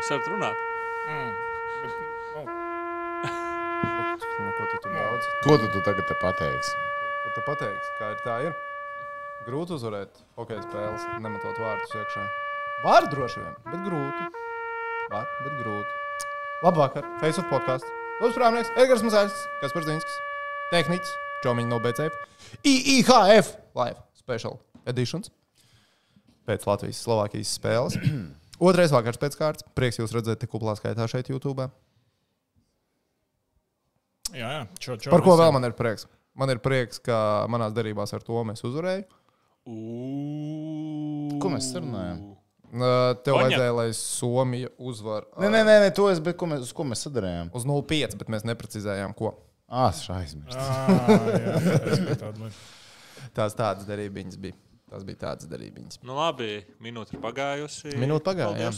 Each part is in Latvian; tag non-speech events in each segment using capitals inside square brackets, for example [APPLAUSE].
Es varu runāt. Mm. Bet, nu, Nu, ko tu tur daudz? Ko tu, tu tagad te pateiksi? Ko tu pateiksi? Kā ir tā ir? Grūti uzvarēt hokeja spēles, nemetot vārdus iekšā. Var droši vien, bet grūti. Var, bet grūti. Labvakar, Facebook podkāsts. Lūdzu, Prāvnieks, Edgars Mazāļs, Kaspars Zinskis, Tehniķis, Čomiņš no BCF, IIHF Live Special Editions pēc Latvijas-Slovākijas spēles. Otrais vakars pēc kārtas. Prieks jūs redzēt tik kuplā skaitā šeit YouTube. jā, jā. Čo, čo Par ko vēl man ir prieks? Man ir prieks, ka manās derībās ar to mēs uzvarējām. Ko mēs sarunājam? Uh, Tev Oņa. vajadzēja, lai Somija uzvar Nē, nē, nē, nē to es, bet ko mēs, uz ko mēs sadarījām? uz 0,5, bet mēs neprecizējām, ko. Ah, es aizmirsu. Ā, es lietu. Tās tādas derības bija. Tas bija tādas derības. Nu, labi, minūte ir pagājusi. Minūte. Jā.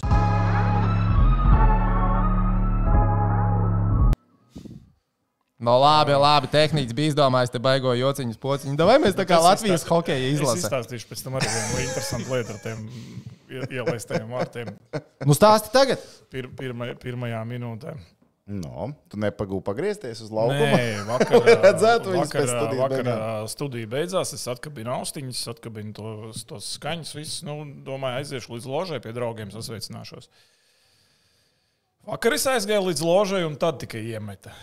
No labi, labi. Tehniski bija izdomājis, te baigo jociņus, pociņus. Vai mēs tā kā Es Latvijas izstāst- hokeja Es izlasām? izstāstīšu pēc tam arī vienu interesantu lietu ar tiem ie- ielaistajiem vārtiem Nu, stāsti tagad. pir, pirma, pirmajā minūtē. No, tu nepagūsi pagriezties uz laukumu. Nē, vakarā, [LAUGHS] Redzētu vakarā, pēc studiju vakarā beigām. studija beidzās. Es atkabinu austiņas, atkabinu tos, tos skaņus. Visus, nu, domāju, aiziešu līdz ložai pie draugiem, sasveicināšos. Vakar es aizgāju līdz ložai un tad tikai iemeta.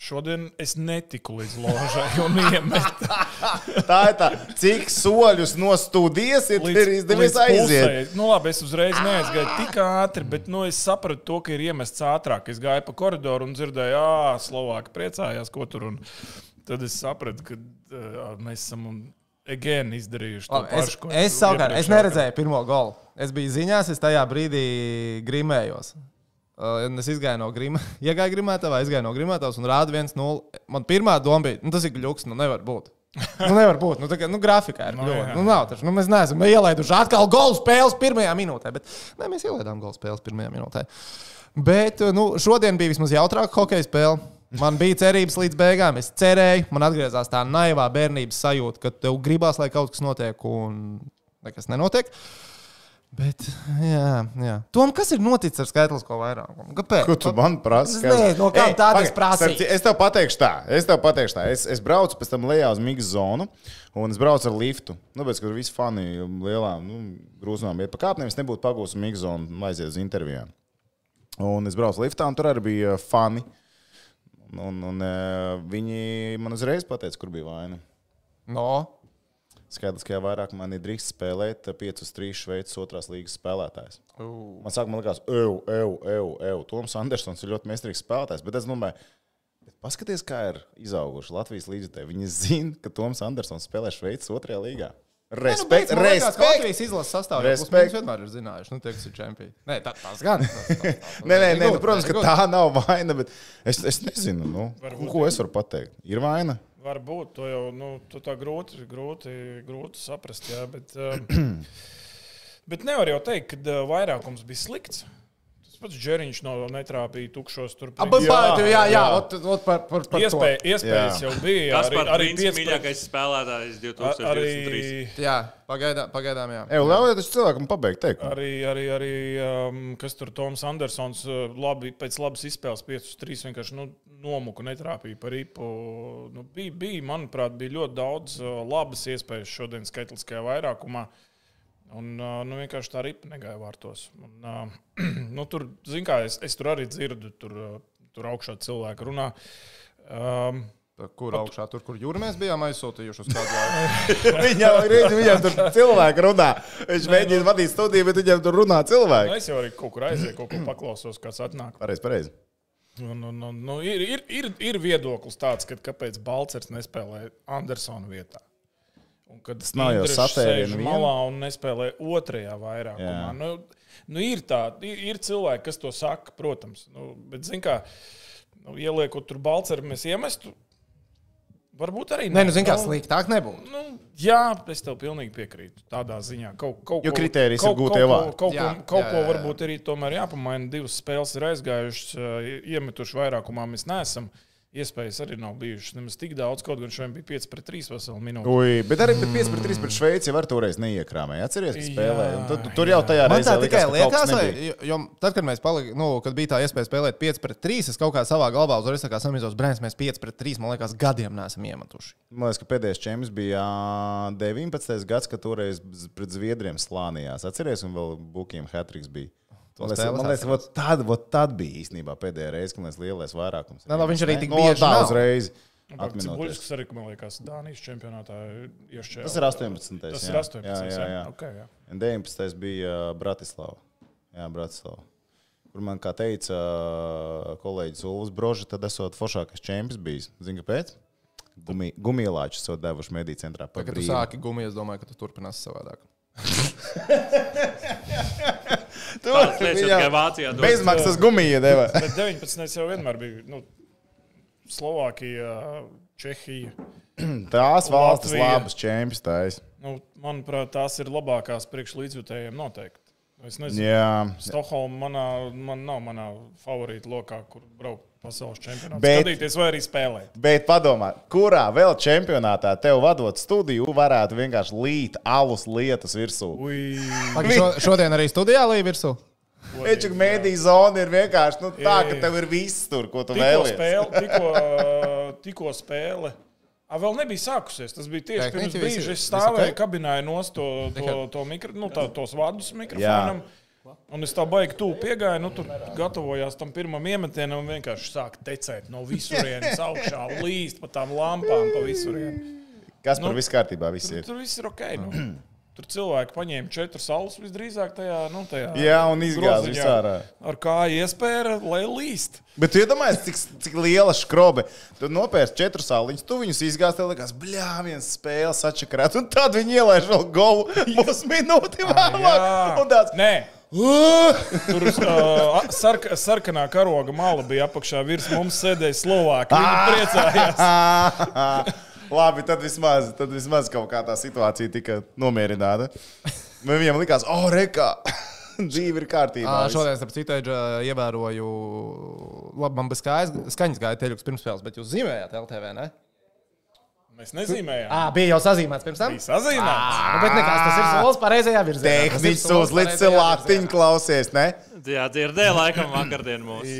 Šodien es netiku līdz ložai un iemetu. [LAUGHS] Tā ir tā, cik soļus no studijas ir, ir izdevies aiziet. Nu, labi, es uzreiz neaizgāju tik ātri, bet nu, es sapratu to, ka ir iemests ātrāk. Es gāju pa koridoru un dzirdēju, ah, Slovāki priecājās, ko tur. Un tad es sapratu, ka uh, mēs esam un again izdarījuši to Labi, es, pašu. ko es savukārt es neredzēju pirmo golu. Es biju ziņās, es tajā brīdī grimējos. Uh, un es izgāju no grima, [LAUGHS] iegāju grimētavā, izgāju no grimētavas un rādu 1-0. Man pirmā doma bija, nu, tas ir gluks, nu nevar būt. [LAUGHS] Nu, nevar būt. Nu, tā kā, nu, grafikā ir Nu, kļuva. jā. Nu, nav taču. Nu, mēs neesam ielaiduši atkal golu spēles pirmajā minūtē. Bet, nē, mēs ielaidām golu spēles pirmajā minūtē. Bet nu, šodien bija vismaz jautrāka hokeja spēle. Man bija cerības līdz beigām. Es cerēju, man atgriezās tā naivā bērnības sajūta, ka tev gribās, lai kaut kas notiek, un nekas nenotiek. Bet, jā, jā. Tom, kas ir noticis ar skaitlisko vairākumu? Kāpēc? Ko tu man prasi? Es nezinu, no kā tāda es pagaid, prasīju. starp citu, Es tev pateikšu tā, es tev pateikšu tā. Es, es braucu pēc tam lejā uz Mikls zonu, un es braucu ar liftu. Nu, pēc tam, kad visi fani lielām nu, grūzumām iet pa kāpnēm, es nebūtu pagūs uz Mikls zonu un aiziet uz intervijām. Un es braucu liftā, un tur arī bija fani. Un, un, eh, viņi man uzreiz pateica, kur bija vaina. No. Skaidrs, ka vairāk man ir drīkst spēlēt 5 uz 3 Šveices otrās līgas spēlētājs. Man sākumā likās, eju, eju, eju, eju. Toms Andersons ir ļoti meistarīgs spēlētājs. Bet es domāju, bet paskaties, kā ir izauguši Latvijas līdzekļi. Viņi zina, ka Toms Andersons spēlē Šveices otrajā līgā. Respekt, nu, respekt. Latvijas izlases sastāvā. Respekt. Respekt. Mēs vienmēr ir zinājuši, nu, tie, kas ir čempioni. Nē, tā, tas gan. Tas, tas, tas, Nē, nē, nē nu, protams, ka tā nav vaina, bet es, es nezinu, nu, ko es varu pateikt. Ir vaina? Varbūt to jau nu, to tā grūti, grūti, grūti saprast. Jā, bet, [CLEARS THROAT] uh, bet nevar jau teikt, ka uh, vairākums bija slikts. Pats Džeriņš no netrāpīja tukšos tur. Aba priekšā. pāri, jā, jā, jā. ot, ot, par, par, par Iespēja, to. iespējas Jā. jau bija. Tas arī, arī piespēj- mīļākais spēlētājs Arī, 2023. Jā, pagaidām, pagaidām jā. Ej, ļaujiet taču cilvēkam pabeigt teikt. arī, arī, arī um, kas tur Toms Andersons uh, labi, pēc labas izspēles 5-3 vienkārši nu, nomuku netrāpīja par ripu. Nu, bija, bija, manuprāt, bija ļoti daudz uh, labas iespējas šodien skaitliskajā vairākumā. Un, uh, nu, vienkārši tā ripa negāja vārtos. Un, uh, [CLEARS THROAT] nu, tur, kā, es, es tur arī dzirdu, tur, tur augšā cilvēki runā. Um, Kur augšā, tur, kur jūrā mēs bijām aizsūtījuši uz kādu laiku? Viņam, redz, viņam tur cilvēki runā. Viņš mēģina vadīt studiju, bet viņam tur runā nu, cilvēki. es jau arī kaut kur aizēju, kaut ko paklausos, kas atnāk. Pareizi, pareizi. Un, un, un, nu, ir, ir, ir, ir viedoklis tāds, ka kāpēc Balčers nespēlē Andersona vietā. Un kad tas nav jau vien. malā un nespēlē otrajā vairākumā. Jā. Nu, nu, ir, tā, ir, ir cilvēki, kas to saka, protams. Nu, bet, zin kā, nu, ieliekot tur Balčeru, mēs iemestu. Varbūt arī Nē, nu, zini, kā sliktāk nebūtu. Nu, jā, es tev pilnīgi piekrītu. Tādā ziņā, kaut, kaut Jo ko- kritērijs ir kaut- gūtie kaut ko- vārdi. Kaut, Jā, ko, kaut jā, ko jā, jā. varbūt arī tomēr jāpamaina. Divas spēles ir aizgājušas, iemetuši vairākumā. Mēs neesam iespējas arī nav bijušas nemaz tik daudz. Kaut gan šodien bija 5 pret 3 veselu minūti. Ui, bet arī 5 pret 3 pret Šveici jau var toreiz neiekrāmēja. Atceries, ka Jā, spēlēja. Tad, tur jau tajā Man reizē tā tikai likās, ka kaut kas liekas, vai, jo, tad, kad mēs palikām, nu, kad bija tā iespēja spēlēt 5 pret 3, es kaut kā savā galvā uzreiz kā samizos, brēns, mēs 5 pret 3, man liekas, gadiem neesam iemetuši. Man liekas, ka pēdējais čempions bija ā, 19. gads, kad toreiz pret Zviedriem slānījās. Atceries, un vēl Bukiem Hatriks bija. Man liekas, man liekas vot tad, vot tad bija īstenībā pēdējā reize, kad mēs lielais vairākums. Nē, nu, viņš arī tik no, bieži tā nav. uzreiz. Cibuļskis arī, man liekas, Dānijas čempionātā iešķēra. Tas ir 18. Tas jā. ir 18. Jā, jā, jā. Okay, jā. Un 19. bija ā, Bratislava. Jā, Bratislava. Kur man, kā teica ā, kolēģis Ulus Brožs, tad esot foršākais čempions bijis. Zini, kāpēc? Gumi, Gumijlāčus esot devuši mediju centrā. par Kad tu sāki gumiju, es domāju, ka tu turpināsi savādāk. [LAUGHS] Tur kā Vācijā. Bezmaksas gumija deva. Bet 19. jau vienmēr bija nu, Slovākija, Čehija. [CLEARS THROAT] Tās valstis Latvija. labas čempions taisa. Nu, manuprāt, tās ir labākās priekš līdzjutējiem noteikti. Es nezinu. Stokholma manā, man nav manā favorīta lokā, kur braukt pasaules čempionātā. Bet- Skatīties vai arī spēlēt. Bet padomā, kurā vēl čempionātā tev vadot studiju, varētu vienkārši līt alus lietas virsū? Ui, Pagaid, Šo, šodien arī studijā līja virsū. Ečuk mēdī zona ir vienkārši nu, tā, ka Jā, jā. tev ir viss tur, ko tu vēlies. spēle, [LAUGHS] tikko, tikko spēle. A, vēl nebija sākusies. Tas bija tieši Tehniķi pirms brīža. Es stāvēju kabinā, nost to, to, to mikro, nu, tā, tos vārdus mikrofonam. Un es tā baigi tuvu piegāju, nu, tur gatavojās tam pirmam iemetienam un vienkārši sāk tecēt no visurienes augšā, līst pa tām lampām, pa visurienes. Kas par Nu, visu kārtībā viss Tur, ir? tur viss ir ok. Nu. Tur cilvēki paņēma četrus salus visdrīzāk tajā, nu, tajā Jā, un izgāz groziņā visārā. Ar kāju iespēja, lai līst. Bet tu iedomājies, cik, cik liela skrobe. Tu nopērci četrus sāliņus, tu viņus izgāzi, tev liekas, bļā, viens spēles atšakarēt, un tad viņi ielaiž vēl govu mūsu [LAUGHS] minūti vēlāk. Tāds, Nē! Tur uh, sark, sarkanā karoga mala bija apakšā virs mums sēdēja Slovāki. Viņi priecājās. [LAUGHS] Labi, tad vismaz, tad vismaz kaut kā tā situācija tika nomierināta. Man viņam likās, oh, rekā, [LAUGHS] dzīve ir kārtībā. Viss. Šodien, starp citu, ievēroju, labi, man bez kājas, skaņas gāja teļuks pirms spēles, bet jūs zīmējāt LTV, ne? Mēs nezīmējām. Ā, bija jau sazīmēts pirms tam? Bija sazīmēts. Nu, bet nekas, tas ir solis pareizajā virzienā. Tas ir Tehniski solis pareizajā latiņu, klausies, ne? Jā, dzirdēju, laikam, vakardien mūsu.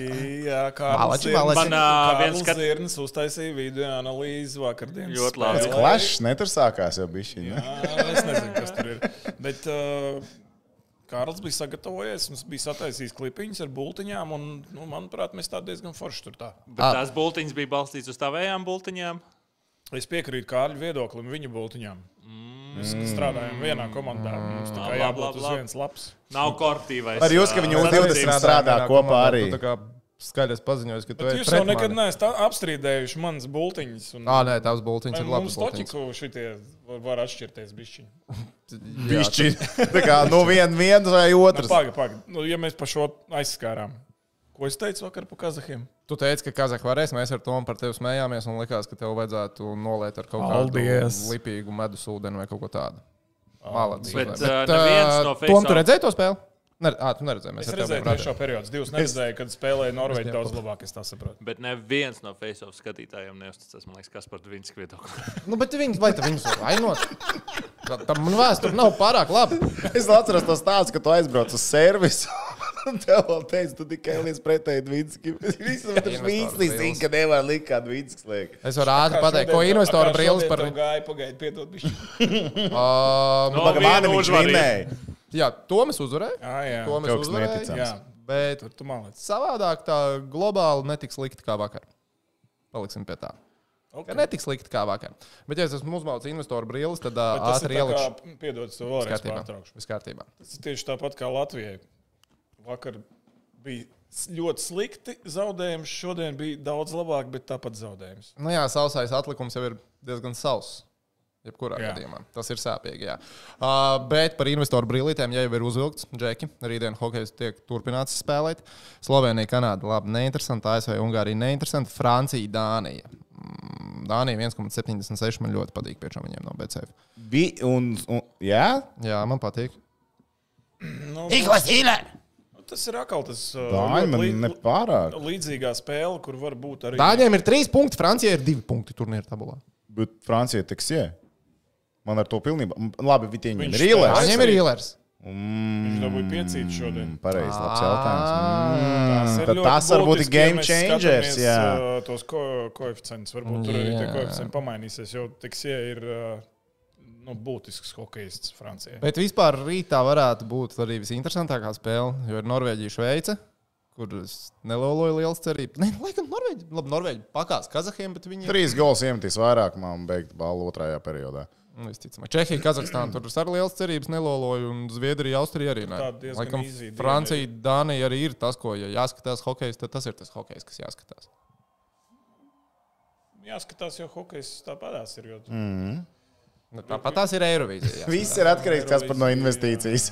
Jā, kā Malači, malači. Man, ā, viens skat- Zirnis uztaisīja video analīzi vakardienas. Ļoti labi. spēlē. Klašs, ne tur sākās jau bišķi. Ne? Jā, es nezinu, kas tur ir. Bet uh, Kārls bija sagatavojies, mums bija sataisījis klipiņus ar bultiņām, un, nu, manuprāt, mēs tā diezgan forši tur tā. Bet tās bultiņas bija balstītas uz tavējām bultiņām. Es piekrītu Kārļa viedoklim, viņa bultiņām. Mēs strādājam vienā komandā. Mums tā kā jābūt uz vienas lapas. Nav kortīvais. Ar jūs, ka viņi ā, uz 20 strādā kopā arī. Tu tā kā skaļas paziņojas, ka tu Bet esi jūs jau nekad neesat apstrīdējuši manas bultiņas. Un, Ā, nē, tavs bultiņš vai ir labs. mums bultiņš. toķiku šitie var- var atšķirties bišķiņi. [LAUGHS] Bišķi. Tā kā nu vien, viens vai otrs. Paga, paga. Nu, ja mēs par šo aizskārām. Ko es teicu vakar par Kazahiem? Tu teici, ka Kazahstānā varēs. Mēs ar Tomu par tevi smējāmies un likās, ka tev vajadzētu nolēt ar kaut kādu Paldies. lipīgu medus ūdeni vai kaut ko tādu. Malacis. Bet, Bet, ā, neviens no Tom, tu redzēji to spēli? Nē, ah, tu neredzēji. Mēs Es redzēju bijām trešo periodu. Divas neredzēju, kad spēlēja Norvēģi daudz labāk. Es tā saprotu. Bet neviens no face-off skatītājiem neuzticas, man liekas, kas par viņu viedokli. [LAUGHS] Nu, bet viņi, vai viņus vainot? Tam man vēsture nav pārāk laba. Es atceros to stāstu, ka tu aizbrauc uz servisu. [LAUGHS] Tev vēl teica, tu tikai liec pretēji Dvīnski. [LAUGHS] Visam tur brīlis. zina, ka nevar likt kādu Dvīnsku slēgt. Es varu ātri pateikt, ko investoru brīlis par viņu. Gāja pagaidi, piedod. bišķi. [LAUGHS] Um, No, Pagaidām, vienu viņš vinēja. jā, to mēs uzvarējām. Jā, jā. To mēs Kaut kas uzvarējām. neticams. jā. Bet Tur tu māliec. savādāk tā globāli netiks slikti kā vakar. Paliksim pie tā. Ka Okay. netiks slikti kā vakar. Bet, ja es esmu uzmaucis investoru brīlis, tad ā, Bet tas ātri ielikšu. kā, piedod, vēlreiz pārtraukšu. Viss kārtībā. Tas ir tieši tāpat kā Latvijai. Vakar bija ļoti slikti zaudējums, šodien bija daudz labāk, bet tāpat zaudējums. Nu jā, sausais atlikums jau ir diezgan sauss. Jebkurā Jā. gadījumā. Tas ir sāpīgi. Jā. Uh, bet par investoru brīvītēm, ja jau ir uzvilkts, Džeki, rītdien hokejs tiek turpināts spēlēt. Slovenija, Kanāda, labi, neinteresanti. ASV, Ungārija, neinteresanti. Francija, Dānija. Mm, Dānija 1,76 man ļoti patīk priekšā viņiem no BCF. Bi un, un, jā? Jā, man patīk. Nu, Iklas īlē! Tas ir atkal tas uh, Dāņi ļoti man lī- nepārāk. līdzīgā spēle, kur var būt arī. Dāņiem ir trīs punkti, Francijai ir divi punkti turnīra tabulā. Bet Francija tiks, jā. Man ar to pilnībā. Labi, viņi Viņš ir īlēs. spēlē. Dāņiem ir īlers. Viņš dabūja piecīt šodien. Pareizi, labs Ā, jautājums. Tas Mm, ļoti tas varbūt ir game changers. Jā. uh, Tos ko, koeficientus. Varbūt tur arī tie koeficienti pamainīsies, jo Teksija ir uh, nu, būtisks hokejists Francijai. Bet vispār rītā varētu būt arī visinteresantākā spēle, jo ir Norvēģija, Šveice. Kur es neloloju liels cerības. Nē, laikam, Norvēģi, labi, Norvēģi pakās Kazahiem, bet viņi Trīs gols iemetīs vairāk, man beigt balvu otrajā periodā. Nu, visticamāk. Čehija, Kazahstāna tur ar liels cerības neloloju, un Zviedrija, Austrija arī. Diezgan Laikam, Francija, Dānija arī ir tas, ko, ja jāskatās hokejs, tad tas ir tas hokejs, kas jāskatās. Jāskatās, jo hokejs tāpatās ir. Jo... Mm. Nu, Tāpat tās ir Eirovīzija. Viss ir atkarīgs kas par no investīcijas.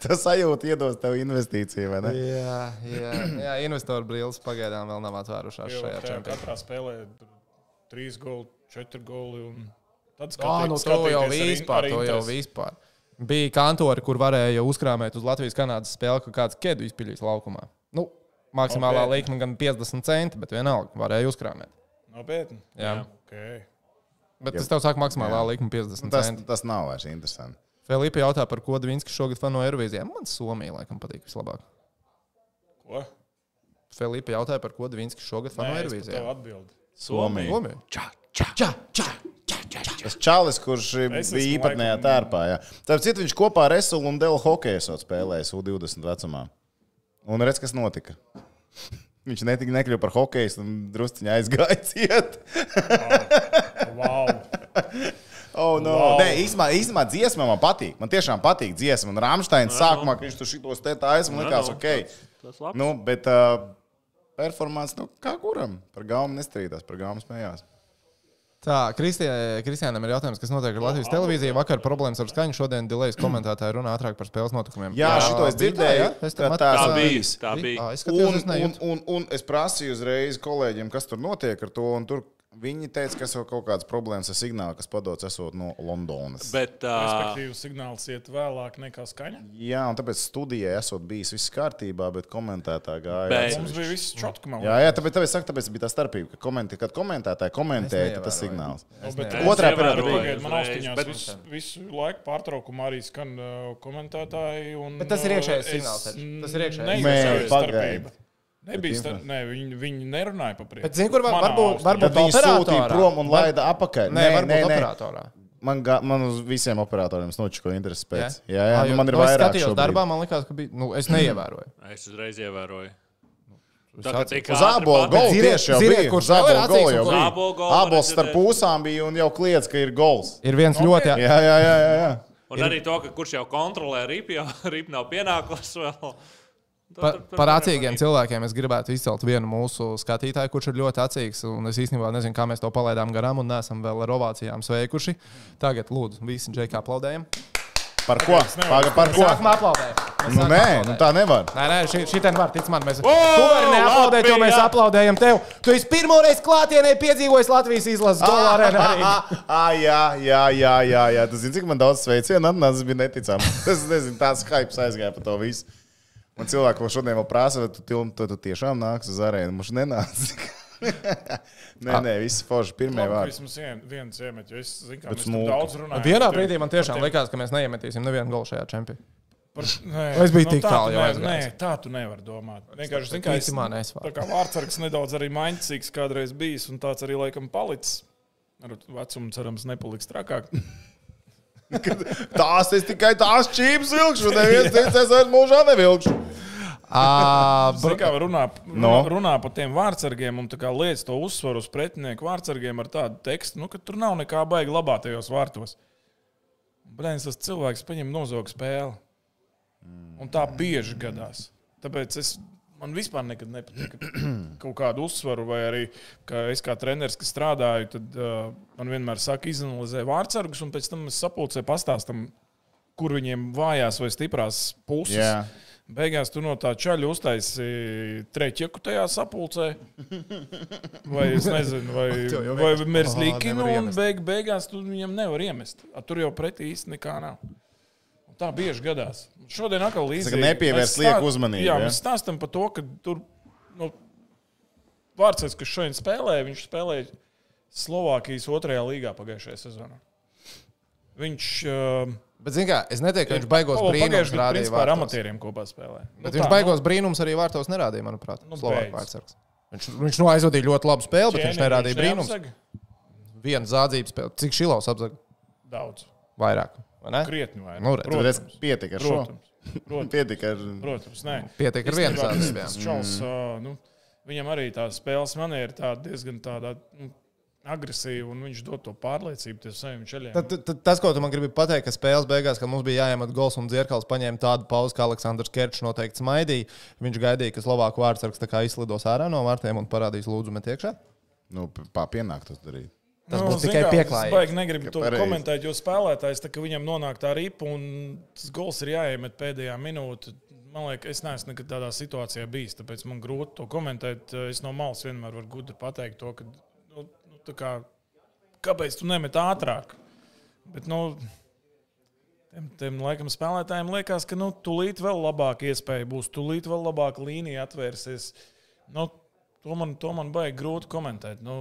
Tas [LAUGHS] sajūta iedos tev investīciju, vai ne? Jā, jā, jā investoru brīvs pagaidām vēl nav atvērušās šajā čempionātā. katrā spēlē trīs goli, četri goli. Un... Tad Jā, nu skatīt- to jau skatīties vispār, to jau vispār. Bija kantori, kur varēja uzkrāmēt uz Latvijas-Kanādas spēli, ka kāds kedu izpildīs laukumā. Nu, maksimālā Nopietni. likme gan 50 centi, bet vienalga varēja uzkrāmēt. Nopietni. Jā. Okay. Bet tas tev saka, maksimālā likme Nu, 50 Tas, centi. tas nav vairs interesanti. Filipa jautā, par ko Dvīnskis šogad fano Eirovīzijā. Man Somija laikam patīk vislabāk. Ko? Filipa jautāja, par ko Dvīnskis šogad fano Eirovīzijā. tevi atbildu. Somija. Somija. Čā, čā. Čā, čā. Tas čalis, kurš Es bija īpatnējā tērpā. jā. Tāpēc citu viņš kopā ar Eselu un Delu hokeju esot spēlējis U20 vecumā. Un redz, kas notika. [LAUGHS] Viņš netika nekļuva par hokeju, un drusciņā aizgāja ciet. Wow. [LAUGHS] Oh, no. Wow. Nē, īstenībā, īstenībā dziesma man patīk. Man tiešām patīk dziesma. Un Rāmsteins sākumā, kad viņš tur šitos te man Nu, likās, nu, ok. Tas labs. Nu, bet uh, performance, nu, kā kuram? Par gaumu nestrīdās, par gaumu smējās. Tā, Kristiānam ir jautājums, kas notiek ar Latvijas televīziju. Vakar problēmas ar skaņu, šodien Dilējas komentētāji runā ātrāk par spēles notikumiem. Jā, šito es tā, dzirdēju. jā? Tam tās Tā atceros. bija. Tā bija. Ā, Es skatījos, Un, es un, un, un es prasīju uzreiz kolēģiem, kas tur notiek ar to. un Tur viņi teica, ka ir kaut kādas problēmas ar signālu, kas padots esot no Londonas. Bet, uh, Respektīvi, signāls iet vēlāk nekā skaņa. Jā, un tāpēc studijai esot bijis viss kārtībā, bet komentētāji gāja. Bet-. Mums bija viss čotka. Jā, jā, tāpēc, tāpēc, saku, tāpēc bija tā starpība, ka komentē, kad komentētāji komentēja, tad tas signāls. Otrā periodā bija. Man austiņās bet- visu, visu laiku pārtraukumā arī skan uh, komentētāji. Un, Bet tas ir iekšējais signāls. Tas ir iekšējais. Nē, pagaidi. Nebija star... Nē, viņi, viņi nerunāja par priekšu. Bet zini, kur var- varbūt- varbūt- viņi operatorā. sūtīja prom un laida apakaļ. Nē, varbūt operatorā. Man, ga, man uz visiem operatoriem nočiko intereses pēc. Jā, jā, Ā, nu, jo- man ir nu, es vairāk skatījos šobrīd. darbā, man liekas, ka bija. Nu, es neievēroju. [CLEARS THROAT] es uzreiz ievēroju. Es Tā kā atceros. tik Uz ātri ābola pat- gola ziniet- tieši jau bija. kurš Uz vēl ir ābola atzīts gola un jau bija. Ābols starp pusām bija un jau kliedz, ka ir gols. Ir viens ļoti. Jā, jā, jā. jā, jā. Un arī to, ka kurš jau kontrolē ripu, jau [LAUGHS] ripu nav pienākums vēl. Pa, par acīgiem cilvēkiem es gribētu izcelt vienu mūsu skatītāju, kurš ir ļoti acīgs. un Es īstenībā nezinu, kā mēs to palaidām garām un neesam vēl ar ovācijām sveikuši. Tagad, lūdzu, visi džekā aplaudējam. Par ko? Par, par ko? Sākumā aplaudējam. Nu, nē, aplaudēt. nu tā nevar. Nē, nē, šī, šī ten var, tic man, mēs. O, tu vari neaplaudēt, jo mēs aplaudējam tev. Tu esi pirmoreiz klātienē piedzīvojis Latvijas izlases gola [LAUGHS] arēnā. jā, jā, jā, jā, jā. Tas zina, cik man daudz sveicienu atnāca. Tas bija neticami. Tas nezinu, tāds hype aizgāja par to visu. Man cilvēki vēl šodien vēl prasa, vai tu, tu, tu, tu tiešām nāks uz arēnu. Mums nenāca. [LAUGHS] nē, nē, viss forši ka vārdi. vismaz vien- viens iemet, jo es zinu, ka mēs daudz runājam. Vienā brīdī man tiešām tiem- likās, ka mēs neiemetīsim nevienu golu šajā čempionā. Par, nē, [LAUGHS] Es biju tik tā tālu tu jau aizgājis. Nē, tā tu nevari domāt. Vienkārši zini, kā es, man, es tā kā vārdsargs nedaudz arī maņcīgs kādreiz bijis, un tāds arī laikam palicis. Ar vecumu cerams nepaliks trakāk. [LAUGHS] Tās es tikai tās čīpas vilkšu. Neviens cits es vairs mūžā nevilkšu. Ā, [LAUGHS] Zini, kā runā, No. runā par tiem vārdsargiem un tā kā liec to uzsvaru uz pretinieku vārdsargiem ar tādu tekstu, nu, ka tur nav nekā baigi labā tajos vārtos. Brīnums, tas cilvēks paņem nozogu spēli. Un tā bieži gadās. Tāpēc es, man vispār nekad nepatika [CLEARS THROAT] kaut kādu uzsvaru, vai arī kā es kā treneris, kas strādāju, tad uh, man vienmēr saka, izanalizē vārdsargus, un pēc tam es sapulcē pastāstam, kur viņiem vājās vai stiprās puses. Jā. Beigās tu no tā čaļa uztaisīji treķeku tajā sapulcē. Vai es nezinu, vai, [LAUGHS] vai vienkārši- merzlīki. Ā, Nu, nevar un beig, beigās tu viņam nevar iemest. A, tur jau pretī īsti nekā nav. Tā bieži gadās. Šodien atkal līdzīgi. nepievērst lieku uzmanību, Jā, ja? mēs stāstam par to, ka tur nu, Vārtsargs, kas šodien spēlēja, viņš spēlēja Slovākijas otrajā līgā pagājušajā sezonā. Viņš uh, Bet, zini, kā, es neteiktu, ka viņš baigos brīnums pagājušajā gadā rādīja principā ar amatieriem kopā spēlēja. Bet viņš baigos brīnums arī vārtos nerādīja, manuprāt. Nu. Viņš, viņš nu aizvadīja ļoti labu spēli, bet viņš nerādīja brīnums. Vienu zādzības spēli. Cik šilovs apzaga? Daudz. Vairāk. Krietni vairāk. Nu, redz. Tur es pietika ar šo. Protams. [LAUGHS] Protams. Pietika ar. Protams, nē. Pietiek ar vienu spēli. Čals, ā, nu, viņam arī tā spēles maniera ir tāda diezgan tāda, nu, agresīva, un viņš dod to pārliecību tiem saviem ceļiem. Tad, tad, tas, ko tu man gribi pateikt, ka spēles beigās, kad mums bija jāiemet gols un dzirkals paņēma tādu pauzi, kā Aleksandrs Kerčs noteikti smaidīja, viņš gaidīja, ka Slovāku vārdsargs tā kā izlidos ārā no vārtiem un parādīs lūdzu met iekšā. Nu, pienāk tas darīt. Tas Nu, būs tikai pieklājīgi. Es baigi negribu to pareizi. komentēt, jo spēlētājs, tā, ka viņam nonāk tā ripa un tas gols ir jāiemet pēdējā minūtē. Man liekas, es neesmu nekad tādā situācijā bijis, tāpēc man grūti to komentēt. Es no malas vienmēr varu gudri pateikt to, ka, nu, nu, tā kā, kāpēc tu nemet ātrāk. Bet, nu, tiem, tiem laikam spēlētājiem liekas, ka nu, tūlīt vēl labāka iespēja būs, tūlīt vēl labāka līnija atvērsies. Nu, to, man, to man baigi grūti komentēt. Nu,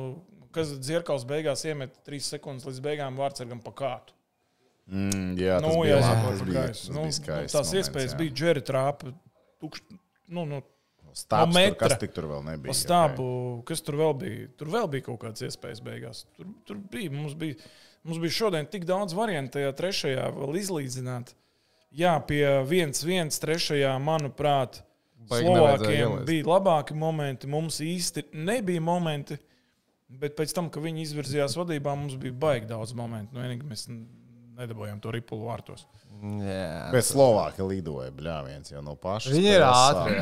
kas dzirkals beigās iemet 3 sekundes līdz beigām vārdsargam pa kātu. Mm, jā, tas Nu, bija jā, labi. jā, Tas bija, tas nu, bija skaists. tās moments, iespējas jā. bija Džeri Trāpa. Tukš, nu, nu, Stāps, no tur, metra. kas tik tur vēl nebija? Stābu, kas tur vēl bija? Tur vēl bija kaut kādas iespējas beigās. Tur, tur bija, mums bija. Mums bija šodien tik daudz variantu, tajā trešajā vēl izlīdzināt. Jā, pie viens, viens, trešajā, manuprāt, Slovākiem bija labāki momenti. Mums īsti nebija momenti, bet pēc tam, kad viņi izvirzījās vadībā, mums bija baigi daudz momentu. Nu, vienīgi mēs nedabūjām to ripulu vārtos. Jā. Bet Slovākija lidoja bļāviens jau no paša. Viņi ir ātri.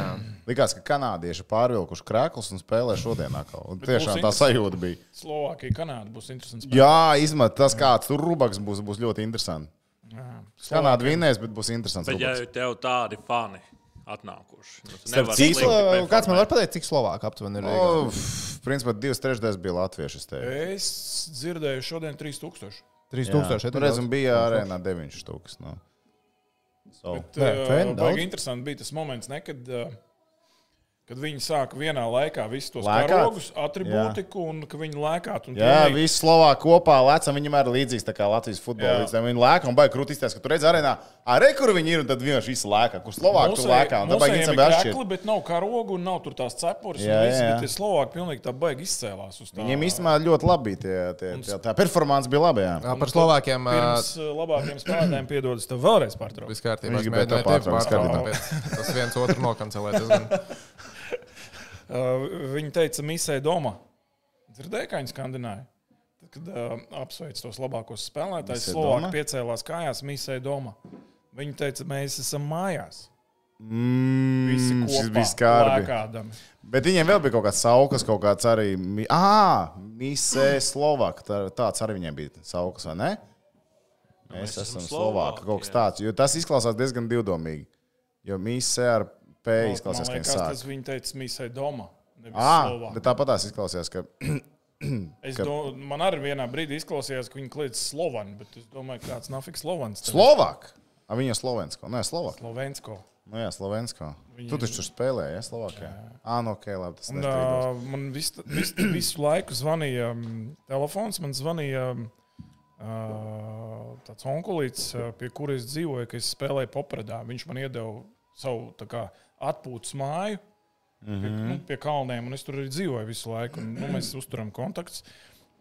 Likās, ka kanādieši pārvilkuši krēklus un spēlē šodien atkal. Un tiešām tā sajūta bija. Slovākija, Kanāda būs interesants. Jā, izmet tas, kāds tur rubaks būs, būs ļoti interesanti. Jā. Kanāda vinnēs, bet būs interesants. Bet ja rubaks. tev tādi fani atnākuši, nu, Cik, Slo- kāds man var pateikt, cik Slovāku aptuveni ir? Rīgā? O, pff, Principā divas trešdaļas bija latvieši. es. Es dzirdēju šodien 3000. 3000. Tur reizēm bija arēnā 9 stūks. No. So. Bet, Nē, uh, baigi interesanti bija tas moments, ne, kad, uh, kad viņi sāka vienā laikā visus tos Lēkāt? karogus, atribūtiku, un ka viņi lēkāt. un Jā, pilnīgi- visi Slovāki kopā lēcam. Viņam arī līdzīgs tā kā Latvijas Jā. līdzīgs. Viņi lēka un baigi krūtis, ka tur redzēs arēnā, arī kur viņi ir, un tad vienkārši visi lēka. Kur Slovāki tur lēkā, un tā baigi viņam ir krekli, bet nav karogu un nav tur tās cepures. Jā, jā, jā. Tie Slovāki pilnīgi tā baigi izcēlās uz tā. Viņiem īstenībā ļoti labi tie, tie, tie, tā performance bija laba. Jā. Jā, Par Slovākiem. Pirms labākiem spēlētājiem piedodas, tev vēlreiz pārtraukt. Viss kārtībā. Tas viens otru nokancelēt. [LAUGHS] viņi teica, misē doma. Dzirdēja, kā viņi skandināja. Tad, kad uh, apsveic tos labākos spēlētājus, Misē Slovāki doma? piecēlās kājās, misē doma. Viņi teica, mēs esam mājās. Visi Mm, šis bija skarbi. Bet viņiem vēl bija kaut kāds saukas, kaut kāds arī. Ā, Misē Slovāka. Tā, tāds arī viņiem bija saukas, vai ne? Mēs, Mēs esam esam Slovāki. Slovāki, Kaut kas tāds. Jo tas izklausās diezgan divdomīgi. Jo Misē ar P izklausās, ka viņi liekas, tas sāk. viņi teica, misē doma. Slovāki. bet tāpat tās izklausās, ka. [CLEARS THROAT] Es ka- do, man arī vienā brīdī izklausījās, ka viņi kliedz Slovānu, bet es domāju, kāds nafiks Slovāns. Slovāk! A, viņa Slovensko. Nē, Slovāk. Slovensko. Nu jā, Slovensko. Viņa- Tu taču tur spēlēji, ja Slovākijā? Ā, nu ok, labi. Tas Un, uh, man vis, vis, visu laiku zvanīja um, telefons, man zvanīja um, uh, tāds onkulīts, uh, pie kuras es dzīvoju, kad es spēlēju popredā. Viņš man iedeva savu tā kā, atpūtas māju mm -hmm. pie, nu, pie kalniem, un es tur arī dzīvoju visu laiku. Un, nu, mēs uzturam kontaktus.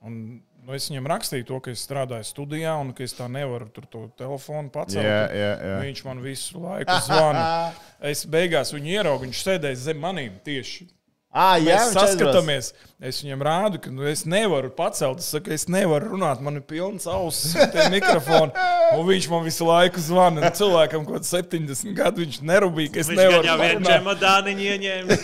Un, nu, es viņam rakstīju to, ka es strādāju studijā un ka es tā nevaru tur to telefonu pacelt. Jā, jā, jā. Viņš man visu laiku zvana. [LAUGHS] Es beigās viņu ieraugu, viņš sēdēja zem manīm tieši. Ā, jā, Mēs viņš saskatāmies. Es viņam rādu, ka nu, es nevaru pacelt. Es saku, es nevaru runāt, man ir pilns auss, tie mikrofoni. Un viņš man visu laiku zvana. Un Cilvēkam, kāds 70 gadu, viņš nerūpīgi, ka es Viņš nevaru jau vienu čemodāniņu ieņēma.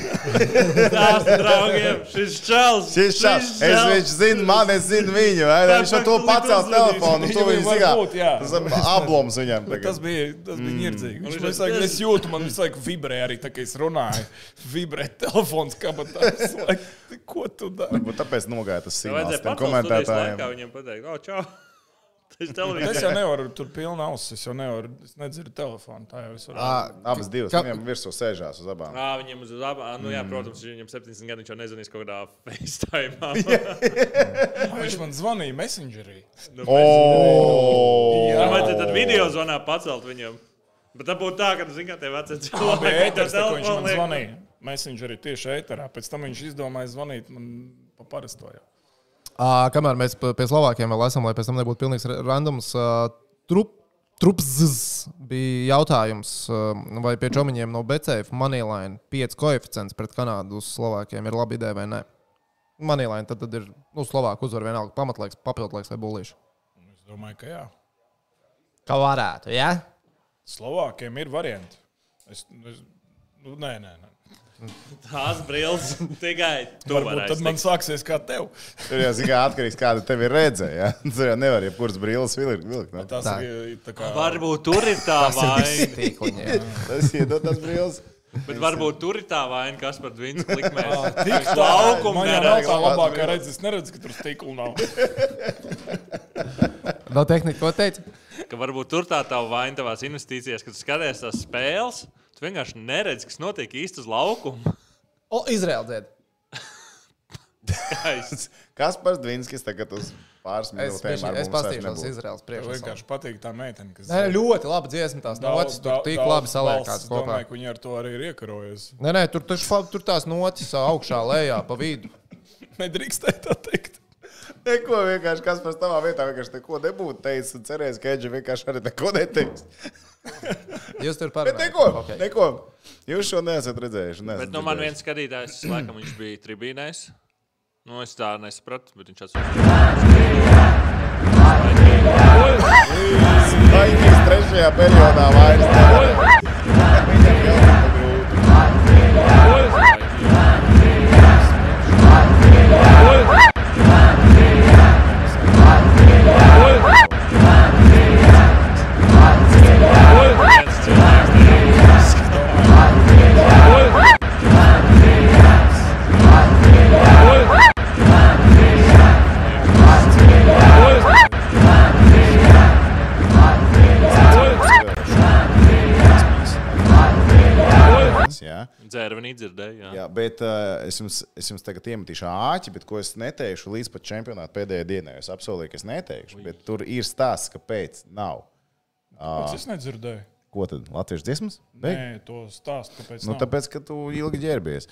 Tās draugiem. Šis čels. Šis šā, es viņš zinu, man es zinu viņu. vai ne? Viņš jau to uzlīdīs. telefonu. Tu Viņam viņu zini, abloms viņam. Bet Tas bija, tas bija Mm. nirdzīgi. Viņš viņš man saka, es jūtu, man visu laiku vibrē arī tā, ka es runāju. Vibrē telefons kabatā. Es laiku, [LAUGHS] Ko tu dari? Varbūt tāpēc nogāja tas signāls tiem komentētājiem. laikā viņiem pateikt, o, čau. [LAUGHS] Es jau nevaru tur pilnu ausis, es jau nevaru, es nedzirdu telefonu. Tā jau es varu. Ā, Abas divas. Ka- Viņam virsū sēžās uz abām. Ā, viņam uz abām, nu jā, protams, viņam 70 gadi, viņš jau nezvanīs kaut kādā [LAUGHS] FaceTime. Viņš man zvanīja Messengerī. Nu, O! Jā. Vai tad video zvanā pacelt viņam? Bet tā būtu tā, ka, zināmā mērā, tie veci cilvēki viņš man zvanīja. Messengerī tieši ēterā. Pēc tam viņš izdomāja zvanīt man pa parasto. jau. Ā, Kamēr mēs pie Slovākiem vēl esam, lai pēc tam nebūtu pilnīgs ra- randoms, ā, trup, trupzs bija jautājums, ā, vai pie čomiņiem no BCF Moneyline 5 koeficients pret Kanādu uz Slovākiem ir laba ideja vai nē. Moneyline tad, tad ir nu, Slovāku uzvar vienalga pamatlaiks, papildlaiks vai bulīši. Es domāju, ka jā. Kā varētu, jā? Ja? Slovākiem ir varianti. Es, es, nu, nē, nē, nē. Tās brilles [LAUGHS] tikai tu Varbūt varēsi tad man sāksies kā tev. [LAUGHS] Tur jau zina, atkarīgs kāda tev ir redzēja. Ja? [LAUGHS] Tur jau nevar jebkuras brilles vilkt. vilkt ne? Tas Tā. ir tā kā. Varbūt tur ir tā vaina. Tīkliņi, jā. Tas iedod tas brilles. Bet varbūt tur ir tā vaina, kas par. Tik Uz laukumu Man jau nav neredz. tā labākā redzes. Es neredzu, ka tur stikla nav. Vēl tehnika, ko teica? Ka varbūt tur tā tā vaina tavās investīcijās, kad tu skaties tās spēles. Tu vienkārši neredzi, kas notiek īsti uz laukuma. [LAUGHS] O, Izraēla. Guys, Kas par Dvinskis tagad uz pāris Es, minūtēm? es, es paskatīšos nebūs? Izraēlas Man priekšā. vienkārši patīk tā meitene, kas Nē, ļoti labi dziesma, tās notis tur tik labi saliekās kopā. Domāju, ka viņi ar to arī ir iekarojusi. Nē, nē, tur, tur, tur tās notis augšā, lejā, pa vidu. [LAUGHS] Nedrīkstēja tā teikt. Neko vienkārši, kas par tavā vietā vienkārši neko nebūtu teicis un cerējis, ka Edži vienkārši arī neko neteiks. Jūs tur Bet parunājat. neko, Okay. neko. Jūs šo neesat redzējuši. bet Neesat nu, man viens skatītājs, [CLEARS THROAT] laikam, viņš bija tribīnēs. Nu, es tā nesapratu, bet viņš atsūtīja. Vai viņš trešajā periodā vairs? Viņam jau tā grūti. Jā. Dzērveni dzirdēja. Jā. Jā, bet uh, es, jums, es jums tagad iemetīšu āķi, bet ko es neteikšu līdz pat čempionāta pēdējai dienai. Es apsolīju, ka es neteikšu, bet tur ir stāsts, kāpēc nav. Pats es nedzirdēju. Ko tad? Latviešu dziesmas? Beig? Nē, to stāstu. Kāpēc? Nu, nav? tāpēc, ka tu ilgi ģērbies.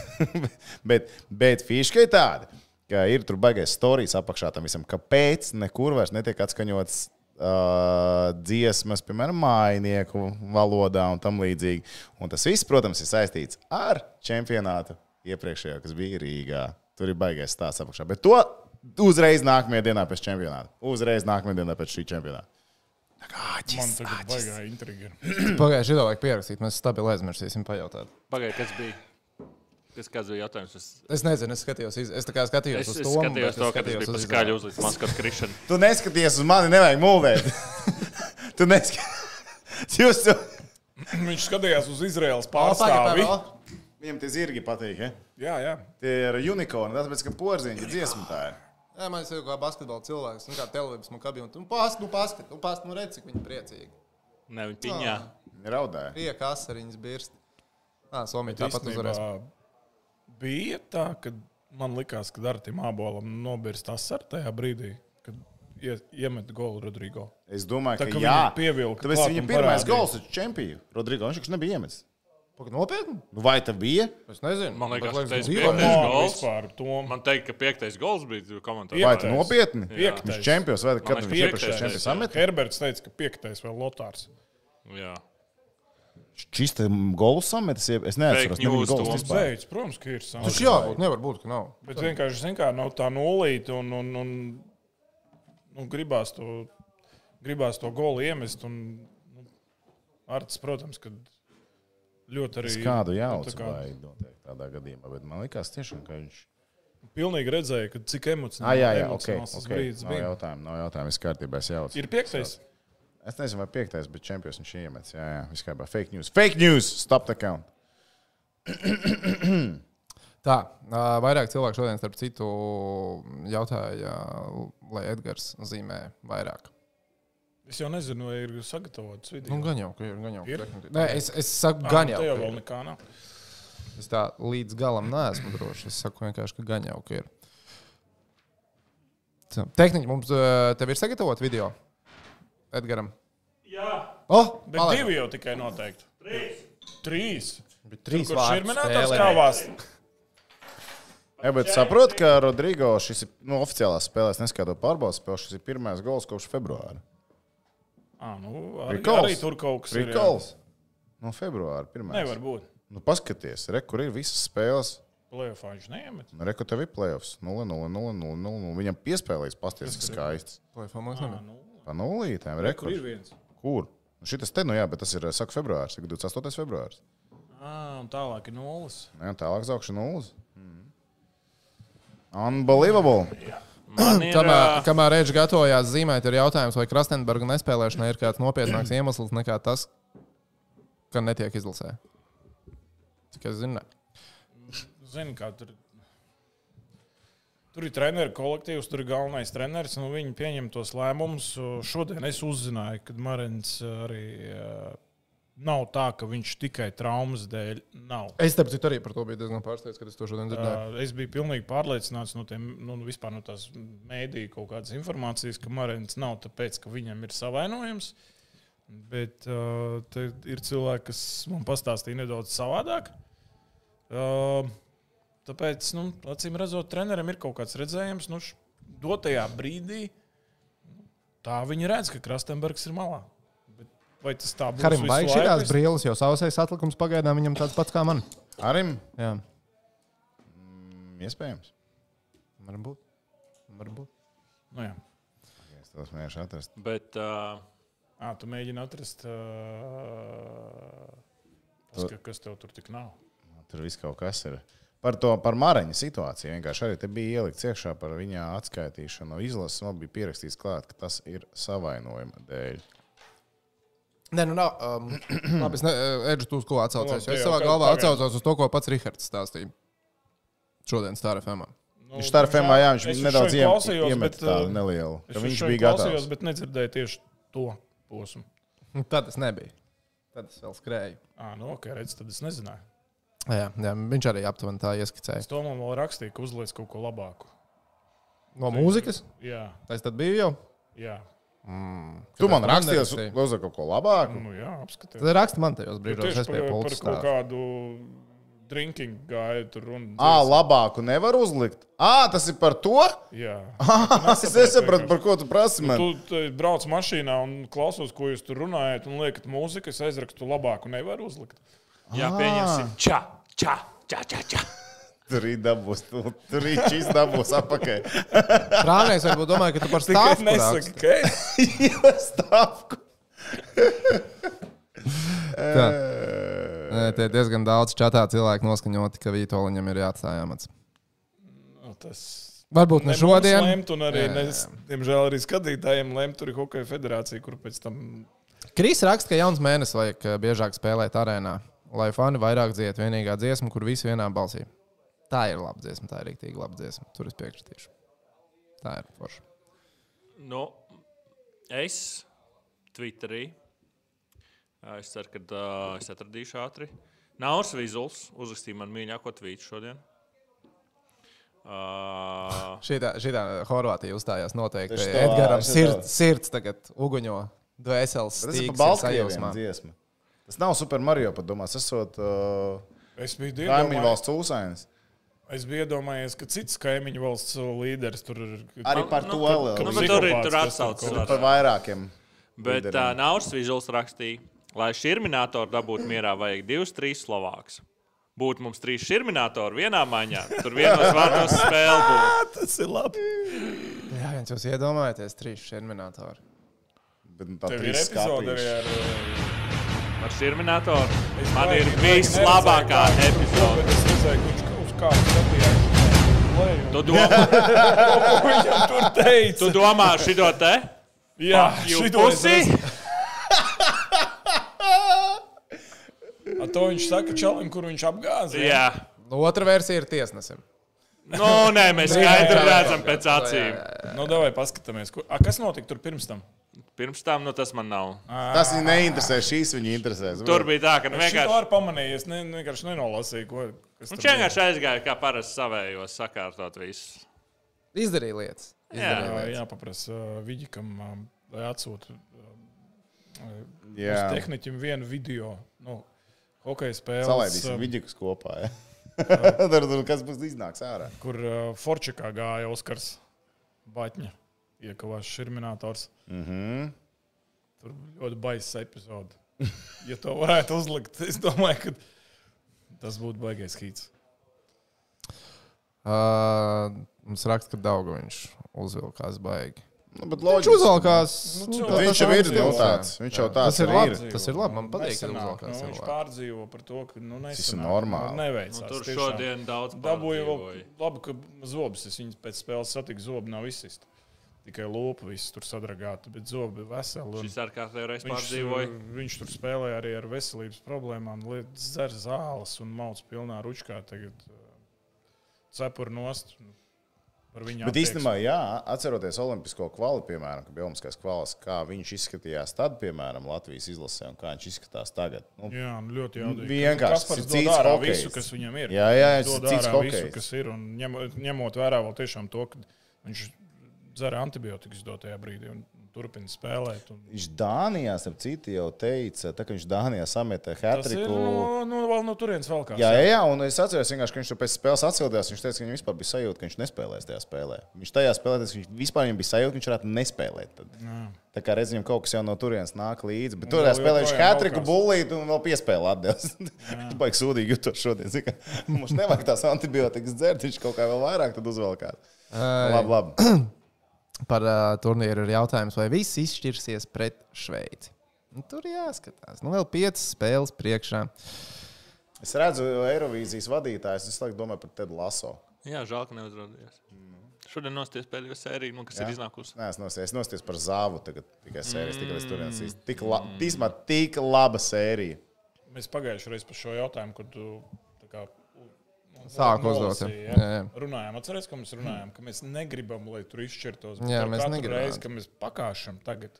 [LAUGHS] bet, bet fiška ir tāda, ka ir tur baigais stāstījums apakšā tam visam, kāpēc nekur vairs netiek atskaņots uh, dziesmas, piemēram, mājinieku valodā un tam līdzīgi. Un tas viss, protams, ir saistīts ar čempionātu iepriekšējā, kas bija Rīgā. Tur ir baigais stāsts apakšā. Bet to uzreiz nākamajā dienā pēc čempionāta. Uzreiz nākamajā dienā pēc šī čempionāta. Man tagad baigā intriga. ir. Pagājušajā gadā vajag pierakstīt, mēs stabili aizmirsīsim pajautāt. Pagaidiet, kas bija? Kas, kāds bija jautājums? Es, Es nezinu, es skatījos, iz- es skatījos es, uz es to. skatījos to, ka tas bija skaļi uzlīdz maskatu krišanu. Tu neskaties uz mani, nevajag mūlēt. [LAUGHS] tu neskaties. Jūs. Viņš skatījās uz Izraels Pārstāvi. Viņam tie zirgi patīk. Ja? Jā, jā. Tie ir unikorni, tāpēc ka porziņš ir dziesma. Tā ir. Jā, man ir kā basketbola cilvēks, nu kā televīzijas man kabina. Nu, paskat, nu, paskat, nu, paskat, nu, redz, cik viņi priecīgi. Ne, viņa piņā. Viņa raudāja. Prieka asariņas birst. Ā, Somija tāpat uzvarēs. Bija tā, ka man likās, ka ar tiem abolam nobirst asar tajā brīdī, kad ie, iemet golu Rodrigo. Es domāju, Tā, ka ka jā. viņu pievilka Tāpēc viņa pirmais parādīja. gols ir čempions. Rodrigo viņš taču nebija iemetis. Nopietni? Nu, vai tā bija? Es nezinu. Man liekas, tas bija. Piektais gols. vispār, to Man teikt, ka piektais gols bija komentārā. Vai tā nopietni? Piektais. Viņš čempions vai kad viņš iepriekšējais čempions samet? Herberts teica, ka piektais vēl Lotārs. Jā. Čista gols sametis. Es neatceros, Fake news, nebija gols Toms. vispār. Beidz, protams, ka ir Tas sāpes. jābūt, nevar būt, ka nav. Bet vienkārši, zin kā, nav tā nulīte un, un, un, un gribās to, gribās to golu iemest. Un, nu, Arts, protams, ka ļoti arī. Es kādu nu, jaucu tā kā vai noteikti tādā gadījumā, bet man liekas tiešām, ka viņš. Pilnīgi redzēja, ka cik Ah, emocionāli jā, jā, ok. emocionāls tas okay. brīdis Nav bija. jautājumu, nav jautājumu. Es kārtībā es jaucu. Ir piektais. Es nezinu, vai piektais, bet čempions viņš iemetis. Jā, jā, viss kārtībā. Fake news. Fake news! Stop the count. [CLEARS THROAT] Tā, ā, vairāk cilvēku šodien, starp citu, jautāja, lai Edgars zīmē vairāk. Es jau nezinu, vai ir sagatavots video. Nu, gan jau, ka ir. Gan jau, Ir? Nē, es, es saku, gan nu, jau. te jau vēl nekā nav. Es tā līdz galam neesmu drošs. Es saku vienkārši, ka gan jau, ka ir. Tā, Tehniski mums tev ir sagatavot video Edgaram. Jā, Oh, Bet palaidām. divi jau tikai noteikti. trīs. Trīs. Bet trīs Kurš vārdu ir minētājs spēlē. kāvās? Jā, bet saprotu, ka Rodrigo šis ir nu, oficiālās spēlēs, neskatot pārbaudas spēles. Šis ir pirmais gols kopš februāra. À, nu, arī, Prikols. arī tur kaut kas ir. jā. No februāra pirmā. Nevar būt. Nu, paskaties, re, kur ir visas spēles. Plēsoņā viņš neiemet. Nu, Re, kur tev ir playoffs. 0, 0, 0, 0, 0. Viņam piespēlēs pasties, ka skaists. Play-off mums nu, Pa nulītēm, re, kur kur. ir viens? Kur? Nu, Šitas te, nu jā, bet tas ir, saka, februārs, ir 28. februārs. À, un tālāk ir nulles. Jā, tālāk zaugšana nulles. Unbelievable. Man ir, Kamēr, kamēr Reģis gatavojās zīmēt, ir jautājums, vai Krastenberga nespēlēšanai ir kāds nopietnāks iemesls nekā tas, ka netiek izlasē. Es zinu. Zini, kā tur. Tur ir treneru kolektīvs, tur ir galvenais treneris. Nu, viņi pieņem tos lēmumus. Šodien es uzzināju, ka Marins arī uh, nav tā, ka viņš tikai traumas dēļ nav. Es tāpēc arī par to biju diezgan pārsteigts, kad es to šodien dzirdēju. Uh, es biju pilnīgi pārliecināts no, tiem, nu, vispār no tās mēdīju kaut kādas informācijas, ka Marins nav tāpēc, ka viņam ir savainojums. Bet uh, ir cilvēki, kas man pastāstīja nedaudz savādāk. Uh, tāpēc, nu, acīm redzot, trenerim ir kaut kāds redzējums. Nu, dotajā brīdī tā viņi redz, ka Krastenbergs ir malā. Bet vai tas tā būs? Karim laiku? šīs brīvības, jo sausais atlikums pagaidām viņam tāds pats kā man. Arim, Jā, mm, iespējams. varbūt. varbūt. Nu, jā. Es tos mēģināšu atrast. Bet uh, À, tu mēģini atrast, uh, paska, kas tev tur tik nav. Tur viss kaut kas ir. Par to par Māraņa situāciju vienkārši arī bija ielikts iekšā par viņa atskaitīšanu. Izlases vēl bija pierakstīts klāt, ka tas ir savainojuma dēļ. Nē, nu nav. Um, [CLEARS THROAT] labi, es nedomāju, tu uz ko. Labi, Jo es te savā galvā atcaucos uz to, ko pats Rihards stāstīja. Šodien Stāra FM. Nu, Viņš tā FMā, jā, viņš es nedaudz klausījos, iemet bet, tādu uh, nelielu. Es Viņš bija klausījos, gatavs. bet nedzirdēju tieši to posmu. Nu, Tad tas nebija. Tad es vēl skrēju. À, nu, ok, redz, tad es nezināju. Jā, jā, viņš arī aptuveni tā ieskicēja. Es to man vēl rakstīju, ka uzliek kaut ko labāku. No mūzikas? Jā, Tas tad bija jau. jā. Mm. Tu man rakstīji, lūdzu, kaut ko labāku. Nu, jā, apskatīt. Tad raksti man tajos Tur brīžos, tieši es par, pie pulka kaut kādu drinking gāju tur un. Ā, labāku nevar uzlikt. Ā, tas ir par to? Jā. [LAUGHS] es nesapratu, par ko tu prasi man. Tu te brauc mašīnā un klausos, ko jūs tur runājat, un liekat, mūziku es aizrakstu labāku, nevaru uzlikt. jā, pieņemsim. Čā, čā, čā, čā. čā. Tur ir dabūs, tu, tur ir šis dabūs apakaļ. Prāvnieks varbūt domāja, ka tu par stāvu nesaki, ka. [LAUGHS] Jā, stāvku. [LAUGHS] Tā. Nē, Te ir diezgan daudz čatā cilvēku noskaņoti, ka Vitoļņam ir jāatstāj amats. Nu, tas Varbūt ne ne šodien. Lemt, un arī, Jā, jā, nes, diemžēl, arī skatītājiem lemt, tur ir hokeja federācija, kur pēc tam. Kris raksta, ka jauns mēnesis vajag eh, biežāk spēlēt arēnā, lai fani vairāk dzied vienīgā dziesma, kur visi vienā balsī. Tā ir laba dziesma, tā ir rīktīgi laba dziesma. Tur es piekritīšu. Tā ir forša. Nu, es Twitterī. Es ceru, ka uh, es atradīšu ātri. Nauris Vizuls uzrakstīja man mīļāko tvītu šodien. Uh, Šitā, šitā Horvātija uzstājās noteikti. Tā, Edgars sirds, tā. sirds tagad uguņo. Dvēseles Tas ir stīgs ir sajūsmā. dziesma. Tas nav Super Mario, pat domās, esot uh, Es kaimiņu valsts ūsainis. es biju iedomājies ka cits kaimiņu valsts līderis tur ir. Arī par nu, to vēl. nu, ka bet tur ir tur ar- Par vairākiem. Bet līderiem. uh, Nauris Vizuls rakstīja, lai šurminātori dabūtu mierā, vajag divus, trīs Slovākus. Būtu mums trīs šurminātori vienā maiņā. Tur vienos [LAUGHS] vārdos spēle būtu. [LAUGHS] Tas ir labi. Jā, viens jūs iedomājaties, trīs šerminātori. Bet, nu, tā ir trīs epizode arī ar. Ar šurminātoru Es man ir vislabākā epizode. Es redzēju, ka viņš uz kādu skatījās. Tu domā, Ko [LAUGHS] Viņam tur teica. tu domā šito te? Jā, šito es pussy? redzēju. A to viņš saka čalim, kur viņš apgāza. Jā. Nu, otra versija ir tiesnesim. Nu, nē, mēs skaidri redzam pēc acīm. Nu, davai paskatāmies. Ko- A, kas notika tur pirms tam? Pirms tam nu, tas man nav. Tas viņu neinteresē, šīs viņu interesē. Tur bija tā, ka nu, Es vienkārši tādu pamanīju, es ne, vienkārši nenolasīju, ko. kas Nu, tur Viņš vienkārši aizgāja kā parasti savējos, sakārtot visu. Izdarīja lietas. Jā. Izdarīja bija. lietas. Jāpaprasa uh, Viģikam, um, lai atsūta uh, Jā. tehniķim vienu video. Nu, Hokeja spēles, Salaidīsim um, vidus kopā. Ja? [LAUGHS] tur, tur, kas būs iznāks ārā? kur uh, Forčikā gāja Oskars Batņa. Iekavās šurminātors. Mm -hmm. Tur bija ļoti baisa epizode. [LAUGHS] Ja to varētu uzlikt, es domāju, ka tas būtu baigais hīts. Uh, mums raksta, ka Daugaviņš uzvilkās baigi. nu, bet Viņš uzvalkās. Nu, nu, tā- Viņš tā jau ir nu, tāds. Viņš jau tāds Tas ir labi. ir. Tas ir labi. Man patīk, ka Nesanāk, uzvalkās. nu, viņš pārdzīvo par to, ka nu, Tas ir nesanāk, normāli. nu, Neveicās. Nu, tur tiešām. šodien daudz Dabūju labi, ka zobus es viņus pēc spēles satiku. Zobi nav izsist. Tikai lūpa viss tur sadragāta, bet zobi veseli. un Šis ar reizi Viņš, pārdzīvoja. uh, viņš tur spēlēja arī ar veselības problēmām, dzer zāles un mauc pilnā ručkā. Tagad cepur nost. Bet attieksmi. īstenībā, jā, atceroties Olimpisko kvali, piemēram, bija Olimpiskās kvalas, kā viņš izskatījās tad, piemēram, Latvijas izlasē, un kā viņš izskatās tagad. Nu, Jā, nu, ļoti jaudīgi. Vienkārši tas ir cits hokejs. visu, kas viņam ir. Jā, jā, Viņš tas ir cits ārā visu, hokejs. kas ir. Un ņemot, ņemot vērā vēl tiešām to, ka viņš dzer antibiotikas dotajā brīdī un turpina spēlēt. Un... Viņš Dānijā, ap citu, jau teica, tā, ka viņš Dānijā ir hatriku. no, no, vēl no turienes vēl kāds. Jā, jā, jā, un es atceros, vienkārši, ka viņš pēc spēles atsildījās. Viņš teica, ka viņam vispār bija sajūta, ka viņš nespēlēs tajā spēlē. Viņš tajā spēlē, tas viņš vispār viņam bija sajūta, ka viņš varētu nespēlēt. Tad. Jā. Tā kā redzam, kaut kas jau no turienes nāk līdzi. Bet tur vēl spēlē viņš hatriku, bullīti un vēl piespēlē atdevis. [LAUGHS] [LAUGHS] Viņš baigi sūdīgi jutos šodien. zini, ka Mums nevajag tās antibiotikas dzert, viņš kaut kā vēl vairāk tad uzvelkās. Labi, labi. [CLEARS THROAT] Par uh, turnīru ir jautājums, vai viss izšķirsies pret Šveici. Nu, tur jāskatās. Nu, vēl piecas spēles priekšā. Es redzu, Eirovīzijas vadītājs. Es laikam domāju par Tedu Laso. Jā, žēl, ka neuzrādījās. Šodien nosties pēdējo sēriju, nu, kas Jā. ir iznākusi. Nē, es nosties, es nosties par zāvu. Tagad tikai sērijas, tikai līdz turienes. īsti. Tik, la, tīsmā, tik laba sērija. Mēs pagājušajā reizē par šo jautājumu, kad tu kā, Sāku uzdot, ja? Jā, jā. Runājām, atcerieties, ka mēs runājām, ka mēs negribam, lai tur izšķirtos. bet Jā, mēs negribam. Reizi, kad mēs pakāšam tagad.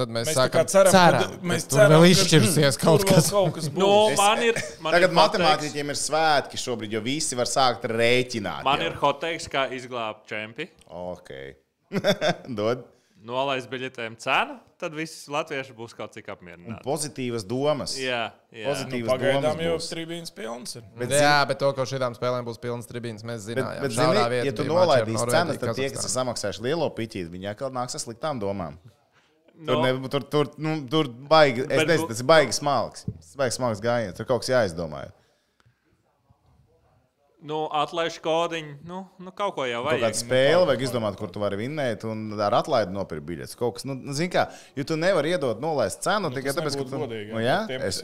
Tad mēs, Mēs sākam ceram, ceram, ka, mēs ka ceram, vēl ka izšķirsies kaut tur vēl kas. kaut kas būs. Nu, man ir. Man Tagad matemātiķiem ir svētki šobrīd, jo visi var sākt rēķināt. Man jau. ir hoteiks, kā izglābt čempi. Ok. [LAUGHS] Dod. Nolaist biļetēm cenu, tad visi latvieši būs kaut cik apmierināti. Pozitīvas domas. Jā, jā. Pozitīvi. Nu, pagaidām domas jau trījus pilns. Ir. Bet, Jā, bet to, ka šīm spēlēm būs pilns tribīns, mēs Bet, zinām. bet zini, ja tu nolaidīsi cenas, tad tie, kas ir samaksājuši. lielo piķīti, viņi atkal nāks ar sliktām domām. Tur, No. ne, tur, tur, nu, tur baigi, es Bet nezinu, bu- tas ir baigi smalks. Tas ir baigi smalks gājiens. Tur kaut kas jāizdomā. Nu, atlaiž kodiņu. Nu, nu, kaut ko jau Kaut kāda vajag. spēle vajag izdomāt, kur tu vari vinnēt, un ar atlaidi nopirkt biļetes. Kaut kas, nu, zini, kā, jo tu nevari iedot nolaist cenu tikai tas tāpēc, ka tu godīgi, nu, jā, jā, tiem, es,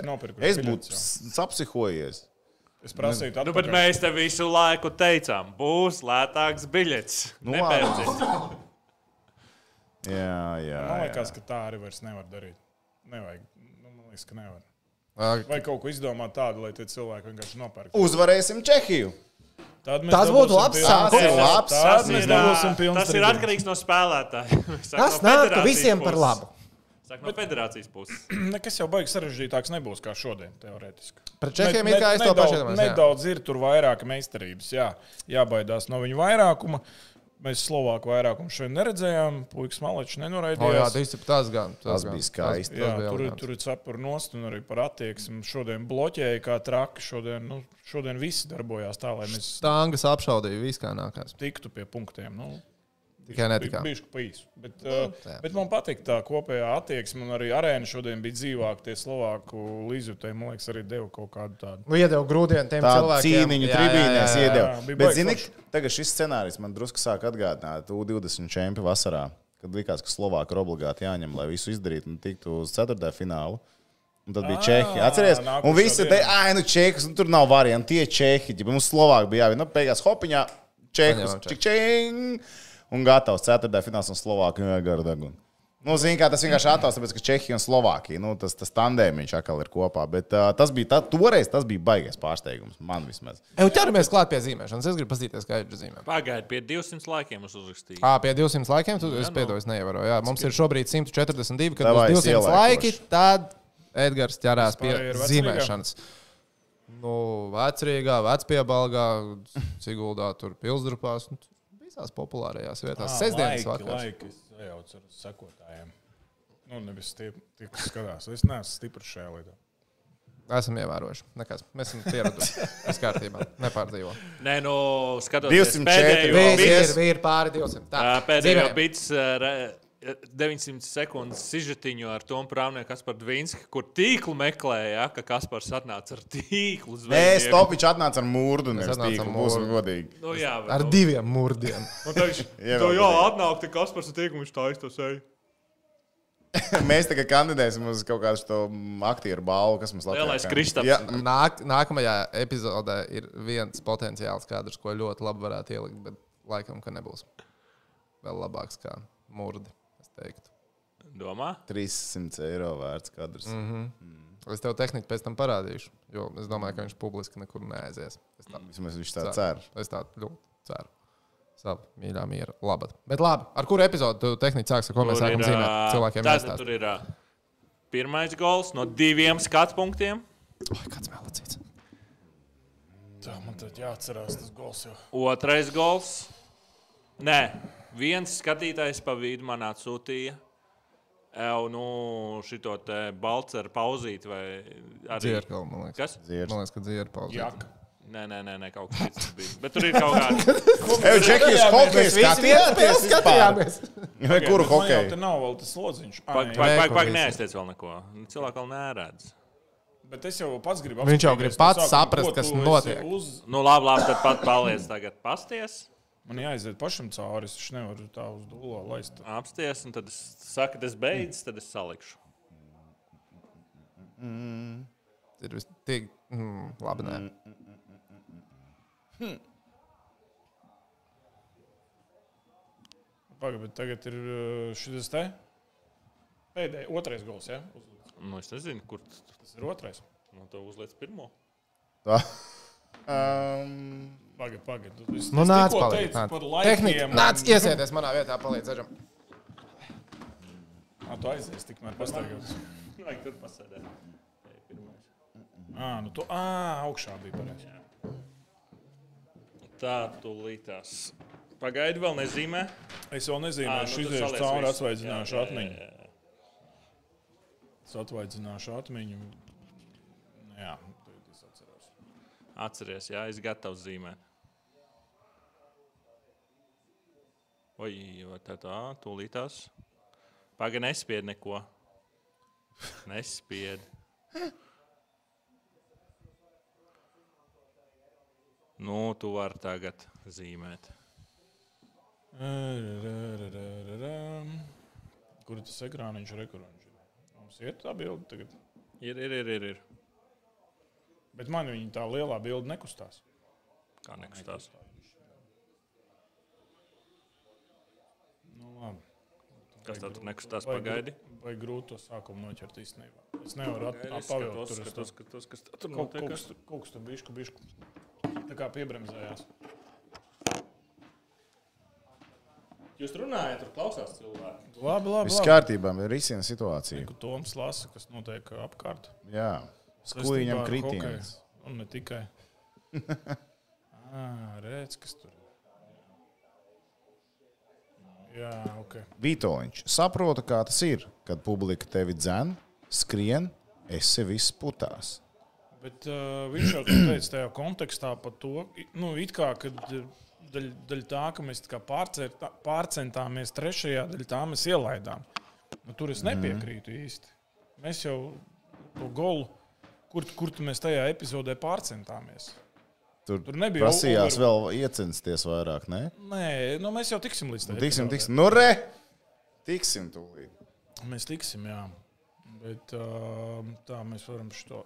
es būtu sapsihojies. Es prasīju, Nu, bet mēs te visu laiku teicām, būs lētāks biļets. Nu, Nepērciet. [LAUGHS] Jā, jā. Man jā. liekas, ka tā arī vairs nevar darīt. Nevajag. Nu, man liekas, ka nevar. Jā, Vai kaut ko izdomāt tādu, lai tie cilvēki vienkārši nopērk. Uzvarēsim Čehiju! Tas būtu labs sākums. Tas ir Tas ir, atkarīgs no spēlētāja. [LAUGHS] Tas no federācijas visiem par puses. labu. Saka, no federācijas puses. [CLEARS THROAT] Nekas jau baigs sarežģītāks nebūs kā šodien, teorētiski. Pret Čehiem ir kā es to nedaudz- pašu jā. Nedaudz ir tur vairāk meistarības, jā, jābaidās no viņu vairākuma. Mēs Slovāku vairākumu šodien neredzējām. Puikas Malečs O, jā, nenoraidījās. tas ir tas gan. Tas gan. bija skaisti. Tas, Jā, tas bija tur, elegants. tur ir cepura nost un arī par attieksmi. Šodien bloķēja kā traki. Šodien, nu, šodien visi darbojās tā, lai mēs Stāngas apšaudīja, viss kā nākās. tiktu pie punktiem. Nu, Tikai netikā. Bija pa īsu. Bet, uh, tā. bet man patīk tā kopējā attieksme, un arī arēna šodien bija dzīvāka. Tie Slovāku līdzjutēji, man liekas, arī deva kaut kādu tādu. Nu, iedeva grūdienu tiem Tādu cilvēkiem. cīniņu tribīnēs iedeva. Bet, zini, tagad šis scenārijs man drusku sāk atgādināt U20 čempionu vasarā, kad likās, ka Slovākija ir obligāti jāņem, lai visu izdarītu un tiktu uz ceturtajā finālu. Un tad bija Čehija. Atcerieties, un visi dienā. te, ah, nu, Čehijas, un tur nav variantu. Tie Čehi, ja mums Slovākija bija jāvien, nu, beigās hopiņā, Čehijas, čik, čing, un gatavs ceturtajā fināls un Slovākija jau gara deguna. Nu, zini, kā tas vienkārši attēlots, tāpēc, ka Čehija un Slovākija, nu, tas, tas tandēmiņš atkal ir kopā. Bet uh, tas bija, tā, toreiz tas bija baigais pārsteigums, man vismaz. Jau ķeramies klāt pie zīmēšanas. Es gribu paskatīties, kā ir zīmē. Pagaidiet, pie 200 laikiem es uzrakstīju. À, pie 200 laikiem tu es nu. piedodu, neievēroju. Jā, mums ir šobrīd 142, kad būs es 200 ielaikošu. laiki, tad Edgars ķerās pie ir vecrīgā? zīmēšanas. Nu, vecrīgā, vecpiebalgā, Siguldā, tur pilsdrupās. nu, Visās populārajās vietās. Sestdienas vakarā. laiki, es sajaucu ar sekotājiem. Nu, nevis tie, tie, kas skatās. Es neesmu stiprs šajā lietā. Esam ievērojuši. Nekas. Mēs esam pieraduši. Viss kārtībā. Nepārdzīvo. Nē, nu, skatoties 204 pēdējo ir, ir pāri 200. Tā, Pēdējo bits re- 900 sekundes sižetiņu ar Tomu Prāvnieku, Kasparu Dvīnski, kur tīklu meklēja, ka Kaspars atnāca ar tīklu Nē, zvejnieku. Stopiņš atnāca ar mūrdu, nevis tīklu. ar Būsim godīgi. Nu, jā, Ar nu, diviem murdiem. [LAUGHS] un tad viņš- [LAUGHS] to, jā, godīgi. atnāk, te Kaspars ar tīklu, viņš tā iztasēja. [LAUGHS] Mēs tagad kandidēsim uz kaut kādu to aktieru balvu, kas mums Latvijā. Lielais kan- Kristaps. Jā, Nāk, nākamajā epizodē ir viens potenciāls kadrs, ko ļoti labi varētu ielikt, bet laikam, ka nebūs vēl labāks kā murdi. Teiktu. Domā? 300 eiro vērts kadrs. Mm -hmm. Es tev tehniski pēc tam parādīšu, jo es domāju, ka viņš publiski nekur neaizies. Es tā, Vismaz viņš tā cer. es tā ļoti ceru. Savu mīļā miera. Labi. Bet labi, ar kuru epizodu tu tehniski sāksi, ar ko mēs Tur sākam ir, zīmēt ā, cilvēkiem? Tātad tur ir ā, pirmais gols no diviem skatu punktiem. Oi, kāds melacīts. Tā man tad jāatcerās tas gols jau. Otrais gols. Nē, viens skatītājs pa vidu man atsūtīja. Jau nu, šito te balceru pauzīt, vai arī Dzierkal, man liekas. Kas? Dziers. Man liekas, ka dzieru pauzīt. Jaka. Nē, nē, nē, nē kaut kas cits bija. Bet tur ir kaut kāda. [LAUGHS] Ej, Džeki, jūs hokeju skatījāties? vispār? skatījāmies. Vai kuru Bet man jau hokeju? Te nav vēl tas lodziņš. Pagaid, Neko pagaid, visi. neaiztiec vēl neko. Cilvēki vēl neredz. Bet es jau pats gribu. Viņš jau grib pats saprast, kas notiek. Uz... Nu, labi, labi, tad pat paliec tagad pasties. Man jāiziet pašam cauri. Es nevaru tā uz dūlo laist. Apsties, un tad es saku, tas beidzas, tad es salikšu. Ir vis- tik. Mm, labi, nē. Pagaid, bet tagad ir uh, šis te. Pēdējais, otrais gols, ja? Uzliec. Nu, es nezinu, kur tas Tas ir otrais. no tev uzliek pirmo. Tā. Um, Pagaid, pagaid. Tu- Es, Nu, es nāc, teicu nāc. Tehnika. un- Nāc, iesēties manā vietā, palīdzēsim. Ā, tu aizies, tikmēr pastaigās. [LAUGHS] Vajag tur pasēdēt. Ā, nu tu, ā, augšā bija pareizi. Tā, tūlītās. Pagaidi, vēl nezīmē. Es vēl nezinu, nu, šis tad ir saliec cauri atsvaidzināšu Jā, jā, atmiņu. jā, jā. Es atvaidzināšu atmiņu. Jā. Atceries, jā, es gatavs zīmēt. Vai tā tā, tūlītās. Pagaidi, nespied neko. Nespied. Nu, tu vari tagad zīmēt. Kur tas ekrāniņš ir? Ir? Mums ir tā bilde tagad. Ir, ir, ir, ir. ir. Bet man viņa tā lielā bilde nekustās. Kā nekustās. Nu, labi. Kas tā tur nekustās? Vai Pagaidi. Vai grūti to sākumu noķert īstenībā? Es nevaru at- Pagaidi, es pavilkt skatos, tur. skatos, kas tā tur Kaut, kaut, notiek. kas, tur- kaut kas tur bišku, bišku. Tā kā piebremzējās. Jūs runājat, tur klausās cilvēki. Labi, labi. Viss labi. kārtībā, ir risina situācija. Kur Toms lasa, kas notiek apkārt. Jā, ar kritiens. Un ne tikai. [LAUGHS] ah, redz, kas tur ir. Jā, ok. Vitoļņš saprota, kā tas ir, kad publika tevi dzen, skrien, esi viss putās. Bet uh, viņš jau teica tajā kontekstā par to, nu, it kā, kad uh, daļa, daļa tā, ka mēs tā kā pārcentā, pārcentāmies trešajā, daļa tā mēs ielaidām. Nu, tur es nepiekrītu mm. īsti. Mēs jau to golu, kur, kur mēs tajā epizodē pārcentāmies. Tur, Tur nebija prasījās over- vēl iecensties vairāk, ne? Nē, nu, mēs jau tiksim līdz tam. tiksim, tiksim. Nu, re! Tiksim tūlīt. Mēs tiksim, jā. Bet tā mēs varam šo.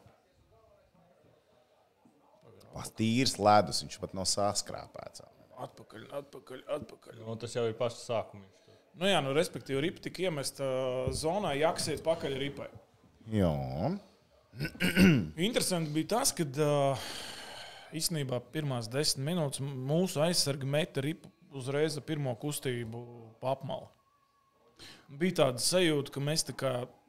Tīrs ledus, viņš pat nav saskrāpēts. Atpakaļ, atpakaļ, atpakaļ. Nu, tas jau ir pašs sākums. Nu, jā, nu, respektīvi, ripa tika iemesta zonā, jāksiet pakaļ ripai. Jā. Interesanti bija tas, ka uh, īstenībā pirmās desmit minūtes mūsu aizsargi meta ripu uzreiz ar pirmo kustību pa apmali. Bija tāda sajūta, ka mēs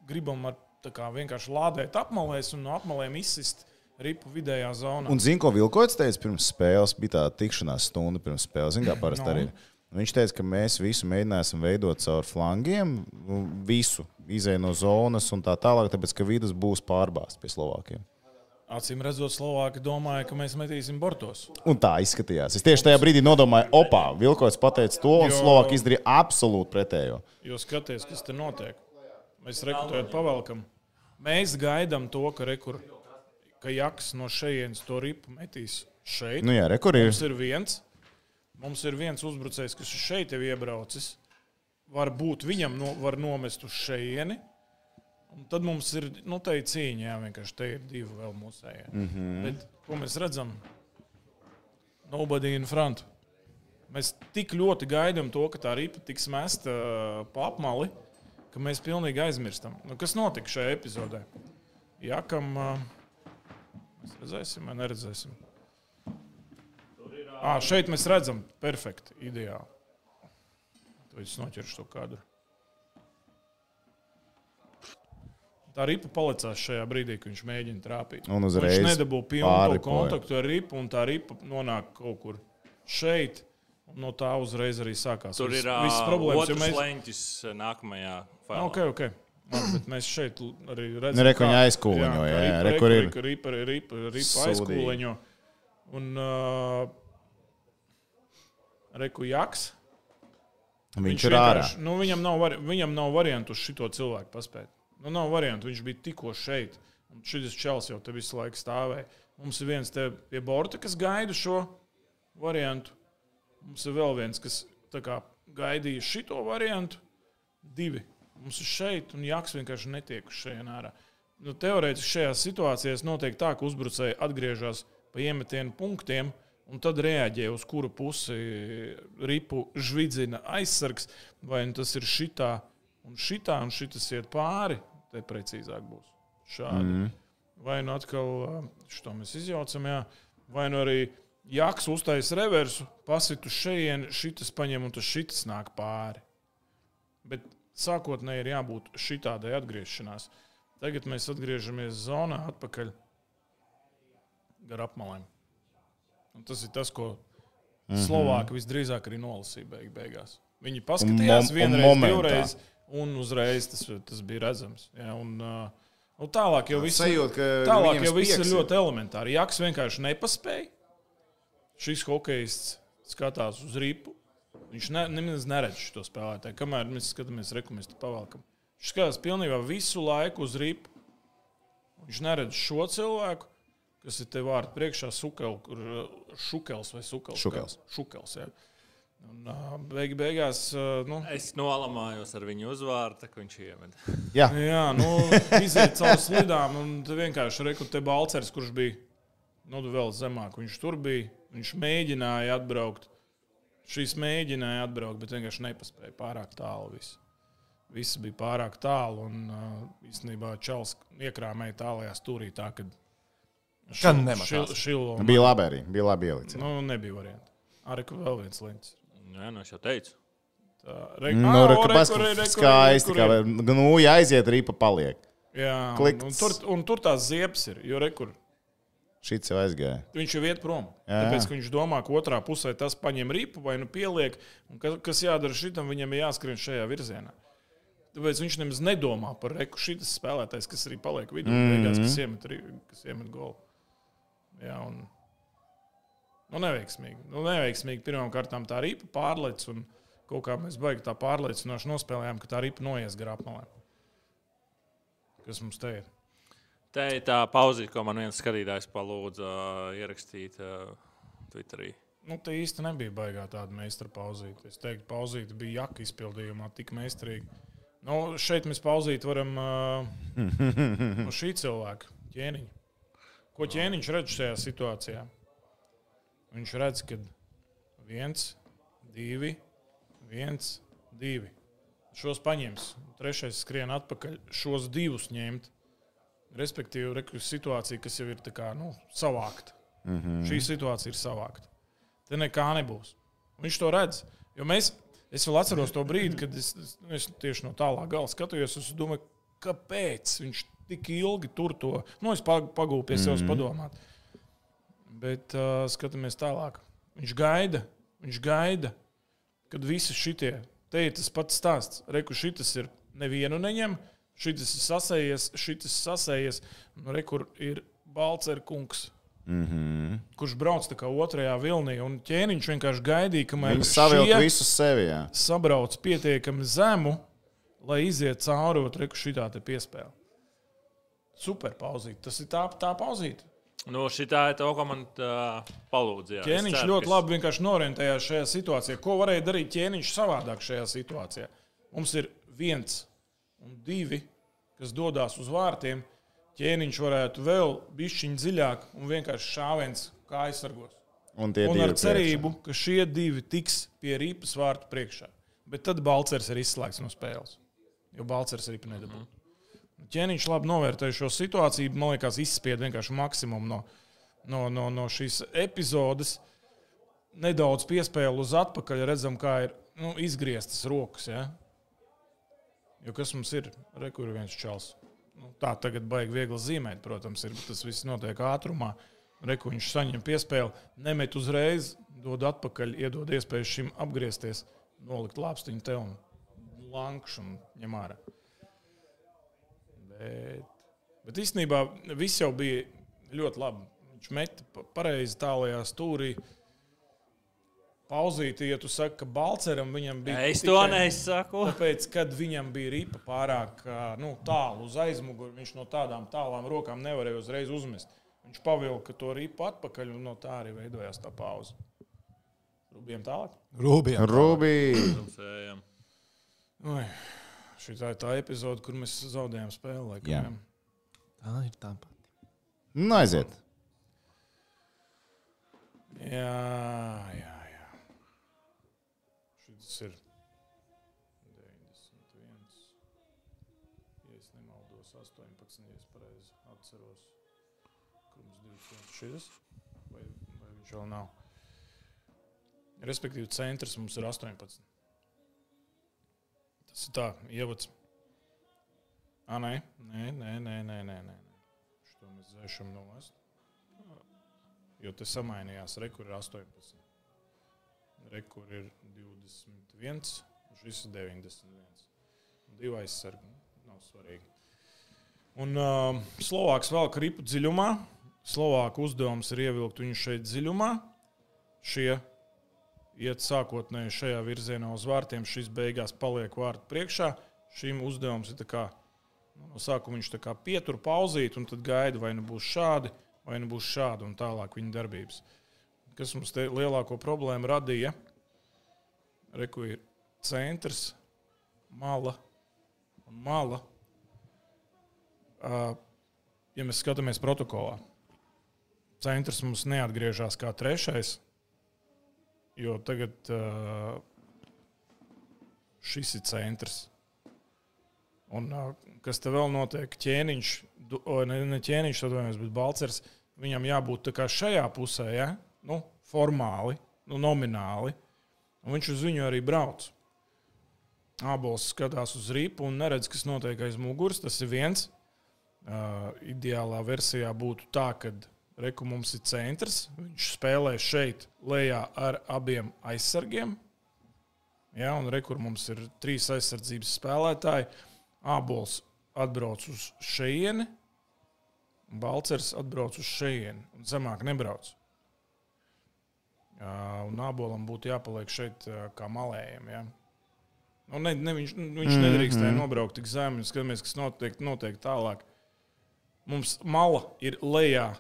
gribam ar kā vienkārši lādēt apmalēs un no apmalēm izsist ripu vidējā zonā. Un zinu, ko Vilkots teica pirms spēles. Bija tā tikšanās stunda pirms spēles. Zinu, kā parasti No. arī. Viņš teica, ka mēs visu mēģināsim veidot caur flangiem, nu, visu izēju no zonas un tā tālāk, tāpēc ka vidus būs pārbāzts pie Slovākiem. Acīm redzot, Slovāki domāja, ka mēs metīsim bortos. Un tā izskatījās. Es tieši tajā brīdī nodomāju, opā, Vilkots pateica to, un Jo- Slovāki izdarīja absolūti pretējo. Jo skaties, kas te notiek. Mēs rekrutējam, pavelkam. Mēs gaidām to, ka, rekur, ka Jaks no šejienes to ripu metīs šeit. Nu jā, re, kur ir? Mums ir viens. Mums ir viens uzbrucējs, kas šeit jau iebraucis. Varbūt viņam no, var nomest uz šejieni. Un tad mums ir nu, tā cīņa. Jā, vienkārši te ir divi vēl mūsējie. Mm -hmm. Bet, ko mēs redzam? Nobody in front. Mēs tik ļoti gaidām to, ka tā ripa tiks mesta uh, pa apmali, ka mēs pilnīgi aizmirstam. Nu, kas notika šajā epizodē? Jakam, uh, mēs redzēsim, vai neredzēsim. À, šeit mēs redzam, perfekti, ideāli. Tad es noķeršu to kadru. Tā ripa palicās šajā brīdī, kad viņš mēģina trāpīt. Un uzreiz viņš nedabūja pilnu kontaktu ar ripu, un tā ripa nonāk kaut kur šeit. No tā uzreiz arī sākās. Tur viss- ir visas problēmas. jo otrs Mēs... leņķis nākamajā Ah, failā. Ok, ok. Labi, bet mēs šeit arī redzam, Nu, re, ka viņi aizkūliņo, jā, jā, re, kur ir. Ripa, ripa, ripa, aizkūliņo. Un uh, Reku Jaks. Viņš ir ārā. Nu, viņam, nav vari, viņam nav variantu uz šito cilvēku paspēt. Nu, nav variantu. Viņš bija tikko šeit. Un šis čels jau te visu laiku stāvēja. Mums ir viens te pie borta, kas gaida šo variantu. Mums ir vēl viens, kas kā gaidīja šito variantu. Divi. Mums ir šeit, un Jaks vienkārši netiek uz šejienes ārā. Nu, teorētiski šajās situācijās notiek tā, ka uzbrucēji atgriežas pa iemetienu punktiem, un tad reaģē uz kuru pusi ripu žvidzina aizsargs. Vai nu tas ir šitā un šitā, un šitas iet pāri, te precīzāk būs. Šādi. Mm. Vai nu atkal šo mēs izjaucam, jā. vai nu arī Jaks uztaisīs reversu, pasit uz šejienu, šitas paņem un tas šitas nāk pāri. Bet sākotnēji ir jābūt šitādai atgriešanās. Tagad mēs atgriežamies zonā atpakaļ gar apmalēm. Un tas ir tas, ko mm -hmm. Slovāki visdrīzāk arī nolasīja beig beigās. Viņi paskatījās Un mom- un vienreiz, momentā. divreiz, un uzreiz tas, tas bija redzams. Ja, un, uh, un tālāk jau viss ir ļoti elementāri. Jaks vienkārši nepaspēja. Šis hokejists skatās uz ripu. Viņš ne, nemaz neredz šo spēlētāju. Kamēr mēs skatāmies, rekomendācijas te pavalkam. Viņš skatās pilnībā visu laiku uz ripu. Viņš neredz šo cilvēku, kas ir te vārdu priekšā, sukel, kur, uh, šukels vai sukels. Šukels. šukels jā. Un, beig, beigās, nu, Es nolamājos ar viņu uzvārdu, tā viņš iemet. Jā, Jā, nu, iziet cauri slidām, un vienkārši rekrutē Balčers, kurš bija nu, vēl zemāk. Viņš tur bija, viņš mēģināja atbraukt. Šīs mēģināja atbraukt, bet vienkārši nepaspēja pārāk tālu. Viss, viss bija pārāk tālu, un uh, īstenībā Čels iekrāmēja tālajā stūrī tā, ka Ka nematās. šilo. bija labi arī. Bija labi ielicis. Nu, nebija variantu. Arī vēl viens līnijas. Nē, nu es jau teicu. Tā, re, Nu, re, re, kur ir, re, kur ir, skaisti, kur nu, ja aiziet, rīpa paliek. Jā, un, Klikts. un, tur, un tur tās ziepes ir. Jo rekur, Šis jau aizgāja. viņš jau iet prom. Jā, jā. Tāpēc, viņš domā, ka otrā pusē tas paņem ripu vai nu pieliek. un Kas, kas jādara šitam, viņam ir jāskrien šajā virzienā. Tāpēc viņš nemaz nedomā par reku šis spēlētājs, kas arī paliek vidū, mm. -hmm. beigās, kas iemet, kas iemet golu. Jā, un nu, neveiksmīgi. Nu, neveiksmīgi pirmkārt tā ripa pārlec, un kaut kā mēs baigi tā pārliecinoši nospēlējām, ka tā ripa noies garā apmalē. Kas mums te ir? Te ir tā pauzīte, ko man viens skatītājs palūdza uh, ierakstīt uh, Twitterī. Nu, tā īsti nebija baigā tāda meistara pauzīte. Es teiktu, pauzīte bija jaka izpildījumā, tik meistarīga. Nu, šeit mēs pauzīt varam uh, [LAUGHS] no šī cilvēka ķēniņa. Ko ķēniņš redz šajā situācijā? Viņš redz, ka viens, divi, viens, divi. šos paņems. Trešais skrien atpakaļ, šos divus ņemt. Respektīvi, re, situācija, kas jau ir kā, nu, savākta. Mm -hmm. Šī situācija ir savākta. Te nekā nebūs. Viņš to redz. Jo mēs, es vēl atceros to brīdi, kad es, es, tieši no tālā gala skatījos. Es domāju, kāpēc viņš tik ilgi tur to nu, pagūpu pie sevis mm -hmm. padomāt. Bet uh, skatāmies tālāk. Viņš gaida, viņš gaida, kad visi šitie, te ir tas pats stāsts. Reku šitas ir nevienu neņem, šitas ir sasējies, šitas ir sasējies. Nu, Rekur ir Balcerkungs. Mm -hmm. Kurš brauc tā kā otrajā vilnī, un ķēniņš vienkārši gaidīja, kamēr Viņi savilka visu sevi. Jā. sabrauc pietiekami zemu, lai iziet cauri otru šitā piespēli. Super pauzīt. Tas ir tā, tā pauzīt. Nu, šitā ir tā, ko man tā, palūdzīja. Ķēniņš ļoti labi vienkārši norientējās šajā situācijā. Ko varēja darīt ķēniņš savādāk šajā situācijā? Mums ir viens un divi, kas dodas uz vārtiem. Ķēniņš varētu vēl bišķiņ dziļāk un vienkārši šāviens kā aizsargos. Un, un ar cerību, priekšā. ka šie divi tiks pie rīpas vārtu priekšā. Bet tad Balčers ir izslēgts no spēles. Jo Balčers arī nedabūja. Mm -hmm. Ķēniņš labi novērtēja šo situāciju. Man liekas, izspieda vienkārši maksimumu no, no, no, no šīs epizodes. Nedaudz piespēle uz atpakaļ, redzam, kā ir nu, izgrieztas rokas. Ja? Jo kas mums ir? Rekur ir viens čels. Nu, tā tagad baigi viegli zīmēt, protams, ir, tas viss notiek ātrumā. Reku viņš saņem piespēli, nemet uzreiz, dod atpakaļ, iedod iespēju šim apgriezties, nolikt lāpstiņu te un lankšu un ņem ārā. Bet, bet īstenībā viss jau bija ļoti labi. Viņš meta pareizi tālajā stūrī. Pauzīti, ja tu saki, ka Balčūskam viņam bija. Es to nesaku. Tāpēc, kad viņam bija ripa pārāk nu, tālu uz aizmuguri, viņš no tādām tālām rokām nevarēja uzreiz uzmest. Viņš pavilka to ripu atpakaļ, un no tā arī veidojās tā pauze. Rūbiem tālāk? Rūbiem. Rūbī. Šī tā ir tā epizode, kur mēs zaudējām spēli. Laikam, Jā. jā. Tā ir tā pati. Nu, aiziet. Jā, jā, jā. Šis ir 91. Ja es nemaldos, 18. Ja es pareizi atceros. 21. Šis vai, vai viņš vēl nav? Respektīvi, centrs mums ir 18. Tas ir tā, ievads. Ah, nē, nē, nē, nē, nē, nē, nē. Šo mēs dzēšam no nost. Jo te samainījās, rekur ir 18. Rekur ir 21, šis ir 91. Divi aizsargi, nav svarīgi. Un uh, Slovāks vēl kripu dziļumā. Slovāku uzdevums ir ievilkt viņu šeit dziļumā. Šie iet sākotnēji šajā virzienā uz vārtiem, šis beigās paliek vārtu priekšā. Šim uzdevums ir kā, nu, no sākuma viņš pietur pauzīt, un tad gaida, vai nu būs šādi, vai nu būs šādi, un tālāk viņa darbības. Kas mums te lielāko problēmu radīja? Reku ir centrs, mala un mala. Ja mēs skatāmies protokolā, centrs mums neatgriežas kā trešais, Jo tagad uh, šis ir centrs. Un, uh, kas te vēl notiek? Ķēniņš, o, ne, ne ķēniņš, atvainojos, bet Balcers. Viņam jābūt šajā pusē, ja? nu, formāli, nu, nomināli. Un viņš uz viņu arī brauc. Abols skatās uz rīpu un neredz, kas notiek aiz muguras. Tas ir viens. Uh, ideālā versijā būtu tā, ka Reku mums ir centrs. Viņš spēlē šeit, lejā ar abiem aizsargiem. Ja, un rekur mums ir trīs aizsardzības spēlētāji. Abols atbrauc uz šejieni, Balčers atbrauc uz šejieni un zemāk nebrauc. Un abolam būtu jāpaliek šeit kā malējiem. Ja. Nu, ne, ne, viņš viņš mm -hmm. nedrīkstēja nobraukt tik zemi. Skatāmies, kas notiek, notiek tālāk. Mums mala ir lejā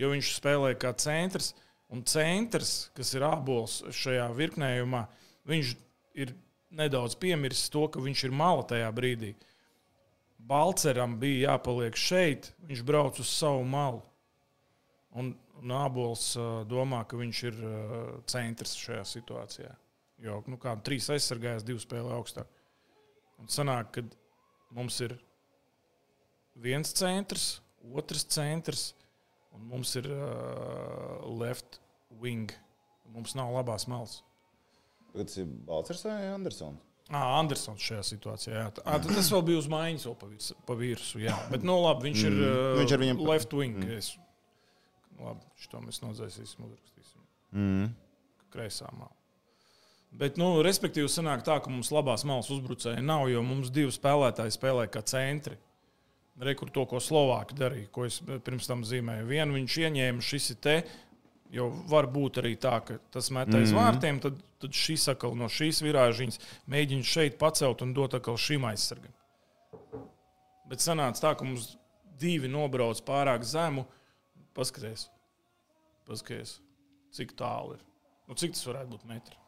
jo viņš spēlē kā centrs. Un centrs, kas ir ābols šajā virknējumā, viņš ir nedaudz piemirsis to, ka viņš ir mala tajā brīdī. Balceram bija jāpaliek šeit, viņš brauc uz savu malu. Un, un Ābols uh, domā, ka viņš ir uh, centrs šajā situācijā. Jo nu, kā trīs aizsargājās, divi spēlē augstāk. Un sanāk, ka mums ir viens centrs, otrs centrs, un mums ir uh, left wing. Mums nav labās malas. Tas ir Balčers vai Andersons? Ah, Andersons šajā situācijā. Jā. Tā, tad tas vēl bija uz maiņas, vēl pa, virs, pa virsmu. Jā. Bet, nu, labi, viņš ir uh, Viņš ar viņiem- left wing. Mm. Es, labi, šo mēs nodzēsīsim, uzrakstīsim. Mm. Kreisā malā. Bet, nu, respektīvi, sanāk tā, ka mums labās malas uzbrucēji nav, jo mums divi spēlētāji spēlē kā centri. Rekur to, ko Slovāki darīja, ko es pirms tam zīmēju. Vienu viņš ieņēma, šis ir te. Jo var būt arī tā, ka tas met aiz mm -hmm. vārtiem, tad, tad šis atkal no šīs virāžiņas mēģina šeit pacelt un dot atkal šim aizsargam. Bet sanāca tā, ka mums divi nobrauc pārāk zemu. Paskaties, paskaties cik tālu ir. Nu, cik tas varētu būt metri?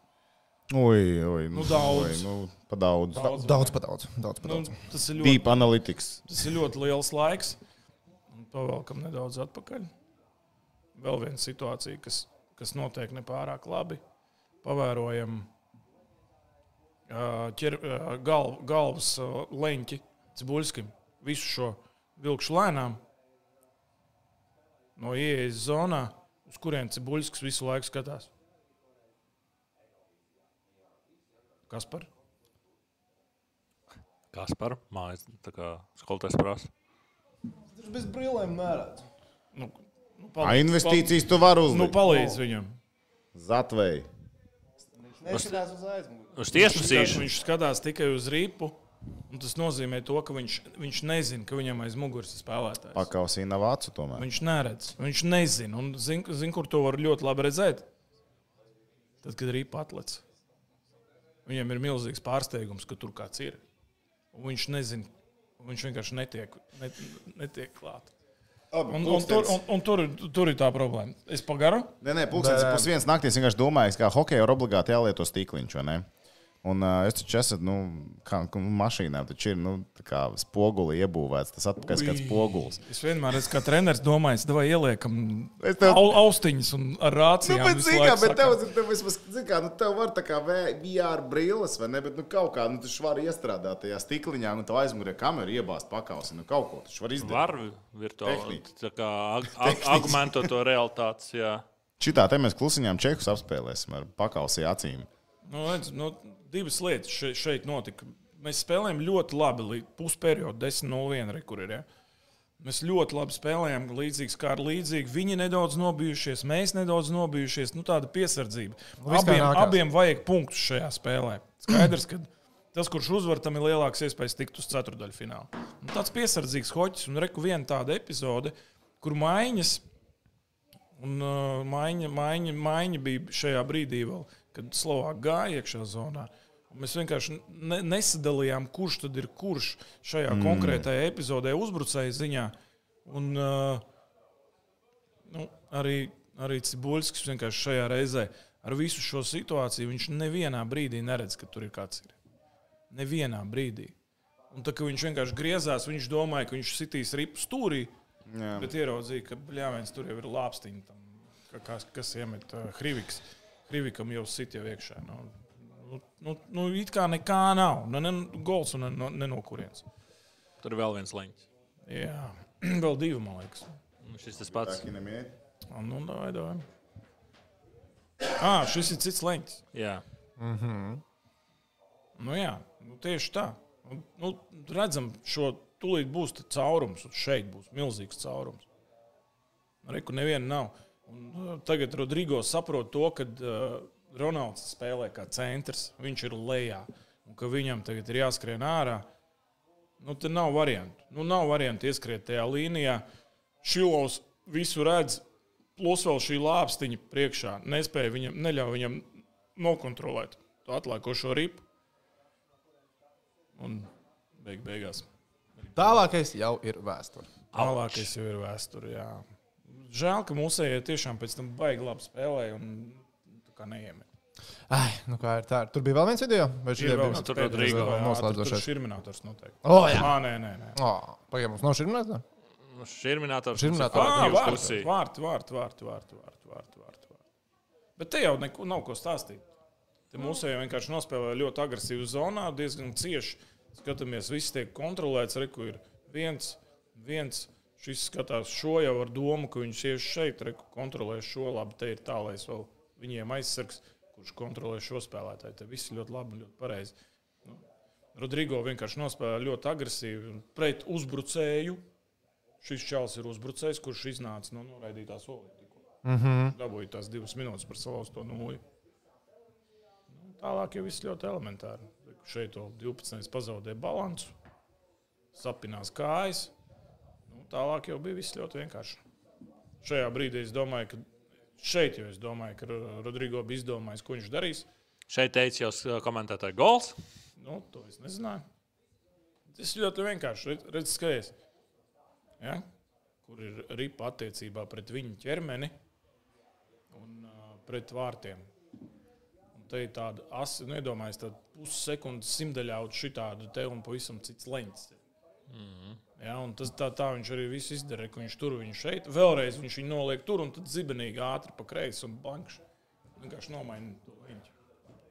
Ui, ui, Nu, daudz. Ui, nu, pa daudz. Daudz, Daudz pa daudz. daudz, pa Nu, daudz. tas, ir ļoti, Deep analytics. tas ir ļoti liels laiks. Un Pavelkam nedaudz atpakaļ. Vēl viena situācija, kas, kas notiek nepārāk labi. Pavērojam ķer, gal, galvas leņķi Cibuļskim. Visu šo vilkšu lēnām no ieejas zonā, uz kurien Cibuļskis visu laiku skatās. Kas par? Kas par mājas? Tā kā skolotājs prasa. Viņš bez brīlēm neredz. Nu, nu, A, investīcijas tu vari Nu, uzlikt. palīdz viņam. Zatvei. Neskatās uz aizmuguri. Viņš, viņš skatās tikai uz rīpu. un Tas nozīmē, to, ka viņš, viņš nezina, ka viņam aiz muguras ir spēlētājs. Pakausī nav acu tomēr. Viņš neredz, viņš nezina. Un zina, zin, kur to var ļoti labi redzēt. Tad, kad rīpa atlec, viņam ir milzīgs pārsteigums, ka tur kāds ir. Un viņš nezina, viņš vienkārši netiek, net, netiek klāt. Un, un, tur, un, un tur, tur ir tā problēma. Es pagaru. Nē, nē, pulkstenis ir pusdienas naktī. Es vienkārši domāju, ka hokeja ir obligāti jālieto stīkliņš. vai ne? Un uh, es taču esmu, nu, kā kā mašīnā, taču ir, nu, tā kā spoguli iebūvēts. Tas atpakaļ kāds spogulis. Es vienmēr esmu kā treneris domājis, vai ieliekam Es tev- au, austiņas un ar Nu, rācijām. bet, visu zini, kā, laiku bet tev, tev, vismaz, zini kā, nu, tev var tā kā VR brīles, vai ne? Bet, nu, kaut kā, nu, tu vari iestrādāt tajā stikliņā, nu, tev aizmugurē kameru iebāzt pakausi, nu, kaut ko tu vari izdarīt. Var virtuāli tā kā ag- ag- argumentot to realitātes. Jā. Šitā te mēs klusiņām čekus apspēlēsim ar pakausi acīm. Nu, redz, nu, divas lietas šeit, šeit notika. Mēs spēlējām ļoti labi līdz pusperiodam, 10-01, re, kur ir. Ja? Mēs ļoti labi spēlējām, līdzīgs kā ar līdzīgu. Viņi nedaudz nobijušies, mēs nedaudz nobijušies. Nu, tāda piesardzība. Nu, Abiem, abiem vajag punktus šajā spēlē. Skaidrs, ka tas, kurš uzvar, tam ir lielāks iespējas tikt uz ceturdaļu finālu. Un tāds piesardzīgs hoķis, un reku viena tāda epizode, kur maiņas Un uh, maiņa, maiņa, maiņa bija šajā brīdī, vēl, kad Slovākija gāja iekšā zonā. Un mēs vienkārši ne, nesadalījām, kurš tad ir kurš šajā mm. konkrētajā epizodē, uzbrucēja ziņā. Un, uh, nu, arī, arī Cibuļskis vienkārši šajā reizē ar visu šo situāciju viņš nevienā brīdī neredz, ka tur ir kāds. Ir. Nevienā brīdī. Un tā kā viņš vienkārši griezās, viņš domāja, ka viņš sitīs ripu stūrī. Jā. Bet ieraudzīja, ka bļāviens tur jau ir lāpstiņa. Tam, ka- kas, kas iemet uh, Hriviks. Hrivikam jau sit jau iekšā. Nu, nu, nu, nu, it kā nekā nav. Nu, ne, gols un ne, no- ne no kurienes. Tur ir vēl viens leņķis. Jā, [CLEARS THROAT] vēl divi, man liekas. Nu, Šis tas pats. Nu, davai, davai. Ah, šis ir cits leņķis. Jā. Nu, jā, nu, tieši tā. Nu, nu, redzam, šo tūlīt būs te caurums, un šeit būs milzīgs caurums. Reku neviena nav. Un, uh, tagad Rodrigo saprot to, ka uh, Ronalds spēlē kā centrs, viņš ir lejā, un ka viņam tagad ir jāskrien ārā. Nu, te nav variantu. Nu, nav variantu ieskriet tajā līnijā. Šilovs visu redz, plus vēl šī lāpstiņa priekšā. Nespēja viņam, neļauj viņam nokontrolēt to atlēkošo ripu. Un beig beigās. Tālākais jau ir vēsture. Tālākais jau ir vēsture. jā. Žēl, ka mūsējie tiešām pēc tam baigi labi spēlēja un kā neiemet. Ai, nu kā ir tā? Tur bija vēl viens video? Vai šī Ir vēl bija? viens tur pēdējais, Rodrigo, jā, tur- noslēdzošais. ir minētājs noteikti. O, jā. Ā, nē, nē, nē. Oh, Pagaidām, mums nav runāta? Nu. Šurminātors. Ah, Jūs vārti, vārti, vārti, vārti, vārti, vārti, vārti, vārti. Bet te jau neko, nav ko stāstīt. Te mūsējie vienkārši nospēlēja ļoti agresīvu zonā, diezgan cieši Skatāmies, viss tiek kontrolēts. Reku ir viens, viens. Šis skatās šo jau ar domu, ka viņš tieši šeit reku, kontrolē šo. Labi, te ir tālais vēl viņiem aizsargs, kurš kontrolē šo spēlētāju. Te viss ļoti labi un ļoti pareizi. Nu, Rodrigo vienkārši nospēlēja ļoti agresīvi pret uzbrucēju. Šis čels ir uzbrucējs, kurš iznāca no noraidītās olītes. Mm -hmm. Dabūja tās divas minūtes par salauzto nūju. Nu, tālāk jau viss ļoti elementāri. Šeit to 12. pazaudēja balansu, sapinās kājas. Nu, tālāk jau bija viss ļoti vienkārši. Šajā brīdī es domāju, ka šeit jau es domāju, ka Rodrigo bija izdomājis, ko viņš darīs. Šeit teica jau komentētāji gols. Nu, to es nezināju. Tas ļoti vienkārši. Redz skaties. Ja? Kur ir ripa attiecībā pret viņu ķermeni un uh, pret vārtiem. Un te ir tāda asa, nu, iedomājieties, tāda pussekundes simtaļā uz šitādu te un pavisam cits leņķis. Mm -hmm. Ja, un tas tā, tā viņš arī visu izdara, ka viņš tur viņu šeit, vēlreiz viņš viņu noliek tur un tad zibenīgi ātri pa kreisi un bankš. Vienkārši nomaina to leņķi.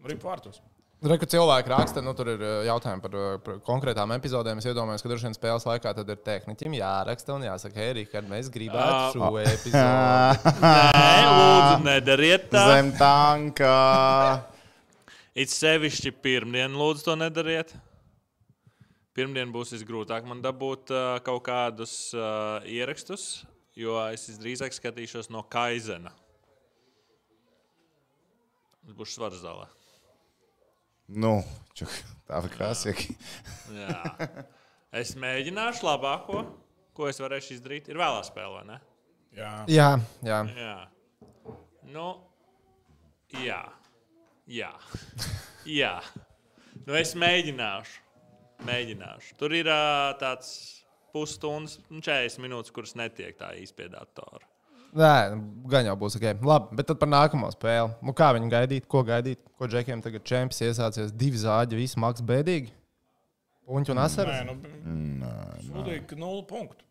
Ripa vārtos. Reku cilvēki raksta, nu, tur ir uh, jautājumi par, uh, par konkrētām epizodēm. Es iedomājos, ka droši vien spēles laikā tad ir tehniķim jāraksta un jāsaka, hei, Rihard, mēs gribētu šo epizodi. [LAUGHS] Nē, lūdzu, nedariet tā. Zem tanka. It sevišķi pirmdien, lūdzu, to nedariet. Pirmdien būs visgrūtāk man dabūt uh, kaut kādus uh, ierakstus, jo es visdrīzāk skatīšos no Kaizena. Tas būs svars zālē. Nu, čuk, tā ir. Jā. Es mēģināšu labāko, ko es varēšu izdarīt. Ir vēlā spēlē, vai ne? Jā. jā, jā. Jā. Nu, jā. Jā. [LAUGHS] jā. Nu, es mēģināšu. Mēģināšu. Tur ir uh, tāds pusstundas, nu, 40 minūtes, kuras netiek tā īsti pie datora. Nē, gan jau būs ok. Labi, bet tad par nākamo spēli. Nu, kā viņi gaidīt, ko gaidīt? Ko džekiem tagad čempions iesācies? Divi zāģi, viss maks bēdīgi. Puņķi un Nē, asaras. nu, sūdīgi, ka nulle punktu.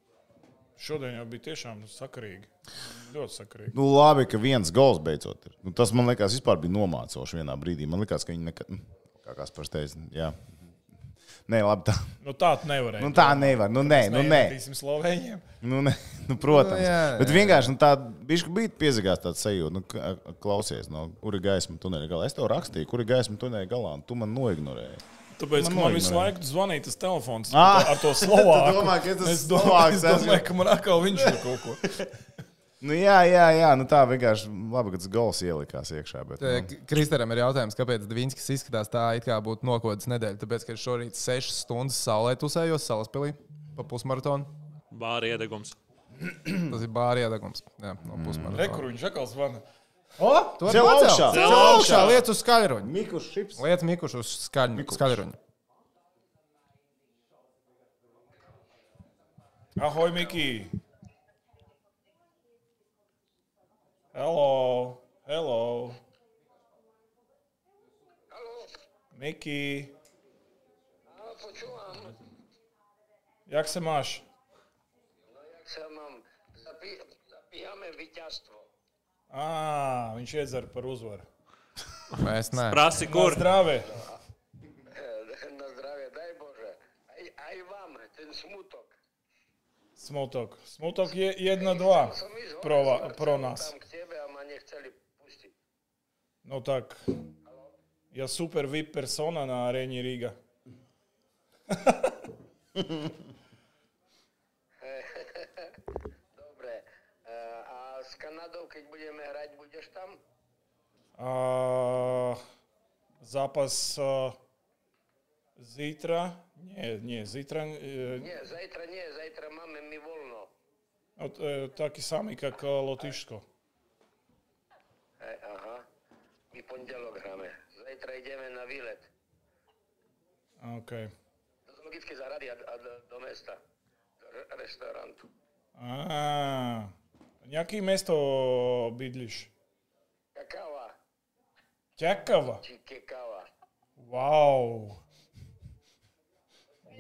Šodien jau bija tiešām sakarīgi. Ļoti sakarīgi. Nu, labi, ka viens gols beidzot ir. Nu, tas man liekas, vispār bija nomācoši vienā brīdī. Man liekas, ka viņi nekad, nu, kā kāds par teicu, jā. Nē, labi, tā, Nu, tā nevarēja. nu, tā nevar. Nu, nē, nu, nē. Slovēņiem. Nu, ne, nu, protams. Nu, jā, Bet jā, vienkārši nu, tā bija piezagās tāds sajūta, nu, klausies, no kur ir gaisma tuneļa galā. Es tev rakstīju, kur ir gaisma tuneļa galā, un tu man noignorēji. Tāpēc Man man, visu laiku zvanīja tas telefons Ah! ar to slovāku. [LAUGHS] Domā, ka es domāju, es domāju, ka man atkal viņš ir kaut ko. [LAUGHS] Nu, jā, jā, jā, nu, tā vienkārši labi, ka tas gols ielikās iekšā. Bet, nu, Kristeram ir jautājums, kāpēc Dvīnskis izskatās tā, it kā būtu nokodas nedēļa. Tāpēc, ka šorīt 6 stundas saulē tusējos salaspēlī pa pusmaratonu. Bāra iedegums. Tas ir bāri iedegums. Jā, no pusmaratona. Rekur viņš atkal zvana. O, tu vari augšā. Cel augšā, augšā. liec uz skaļruņa. Mikus Šips. Liec mikušu uz skaļ- skaļruņa. Ahoj, Miki! Hello! Hello! Miki! A, počúvam. Jak se máš? No jak sa mám? Zapí, zapíjame víťazstvo. Á, viņš iedzer par uzvaru. Mēs ne. Prasi, kur? Zdravie! Na zdravie, daj Bože. Aj, aj vám ten smutok. Smutok. Smutok je 1-2 Som ísť hore, pro, pro nás. No tak, ja super VIP persona na arēni Rīga. [LAUGHS] Dobre. E, A s Kanadou, keď budeme hrať, budeš tam? A, zápas a, zítra? Nie, nie, zítra... E... Nie, zajtra nie, zajtra máme mi voľno. A, e, taký samý, ako Lotyšsko. E, aha, my pondelok hráme. Zajtra ideme na výlet. OK. Do zoologické zahrady a, a do, mesta. Do reštaurantu. Á, nejaké mesto bydliš? Kakava. Ťakava. Či. Wow.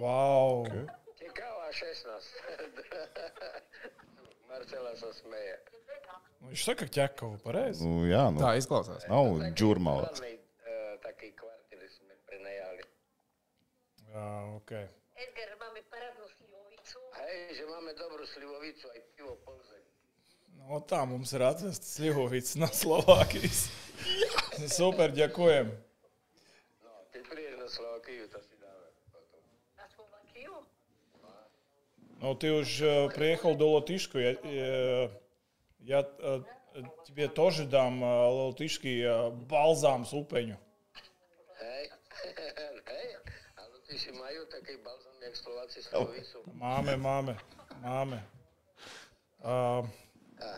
Wow. Okay. Ciekawa szesnastka. Marcela Sasmeja. Nu, viņš saka, ka ķekava pareizi. Nu, jā, nu, tā izklausās. Nav no, džurmala. Uh, jā, ok. Edgar, mamy paradnu slivovicu. Hej, že mamy dobru slivovicu, aj pivo polzaj. No tā mums ir atvesta slivovica no Slovākijas. [LAUGHS] Super, ďakujem. No, tie prieš na Slovākiju, tas ir. Ну, ты уж э, приехал до Латышку. Я, э, я э, тебе тоже дам э, латышский э, балзам с упенью. Hej, hej, ale ty si majú taký balzam, jak Slováci slivovicu. Māme, māme, māme. Uh,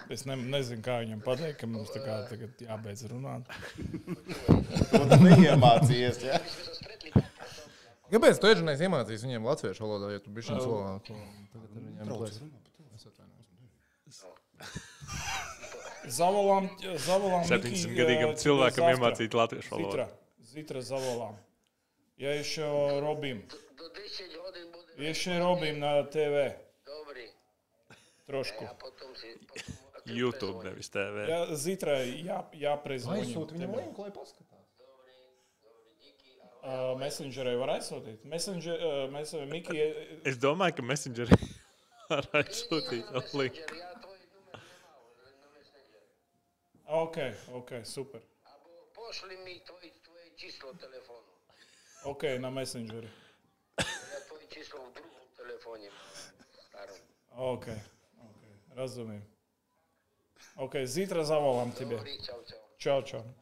es ne, nezinu, kā viņam pateikt, ka mums tā kā tagad jābeidz runāt. To tu neiemācījies. Ja? Kāpēc tu iežinies iemācījies viņiem latviešu valodā, ja tu biji šim slovāku? Tagad ar viņiem plēs. Es atvainojos. [LAUGHS] Zavolām, zavolām 70 gadīgam cilvēkam iemācīt latviešu valodu. Zitra, Zitra zavolām. Я еще робим. Do 10 hodín budeme. Еще робим на ТВ. Dobrý. Трошку. A potom si... Potom, a keď YouTube, prezvoní. nevis TV. Я Зитра я, я preзвоню. Aizsūti viņam tev. linku, lai paskatās. Eh, uh, Messengerē var aizsūtīt. Messenger, eh, uh, mēs, uh, Miki... Es domāju, ka Messengerē [LAUGHS] var aizsūtīt linku. Nu, ok, ok, super. Pošli mi tvoj, tvoje číslo telefonu. Ok, na Messengeru. Ja tvoje číslo v druhom telefóne Ok, ok, rozumiem. Ok, zítra zavolám tebe. Čau, čau.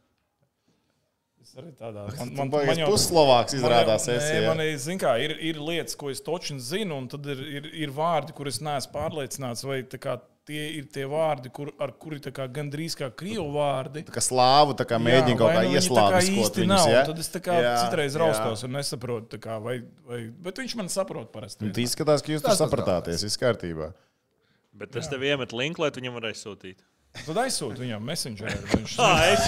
Es arī tādā. Man, Man liekas, pusslovāks izrādās. Man, esi, nē, man ir, zin kā, ir, ir lietas, ko es toču zinu, un tad ir, ir, ir vārdi, kurus neesmu pārliecināts, vai tā kā, tie ir tie vārdi, kur, ar kuri tā kā gandrīz kā krievu vārdi. Tā kā slāvu mēģina kaut kā nu ieslāpēt. īsti nav. Ja? Tad es kā Jā, citreiz jā. raustos un nesaprotu, kā, vai, vai, bet viņš man saprot parasti. Un izskatās, ka jūs tur Tas tas sapratāties. Viss kārtībā. Bet es tev iemetu linku, lai tu viņam varētu sūtīt. Tad aizsūtu viņam messengerī. [LAUGHS] Viņš Ah, es,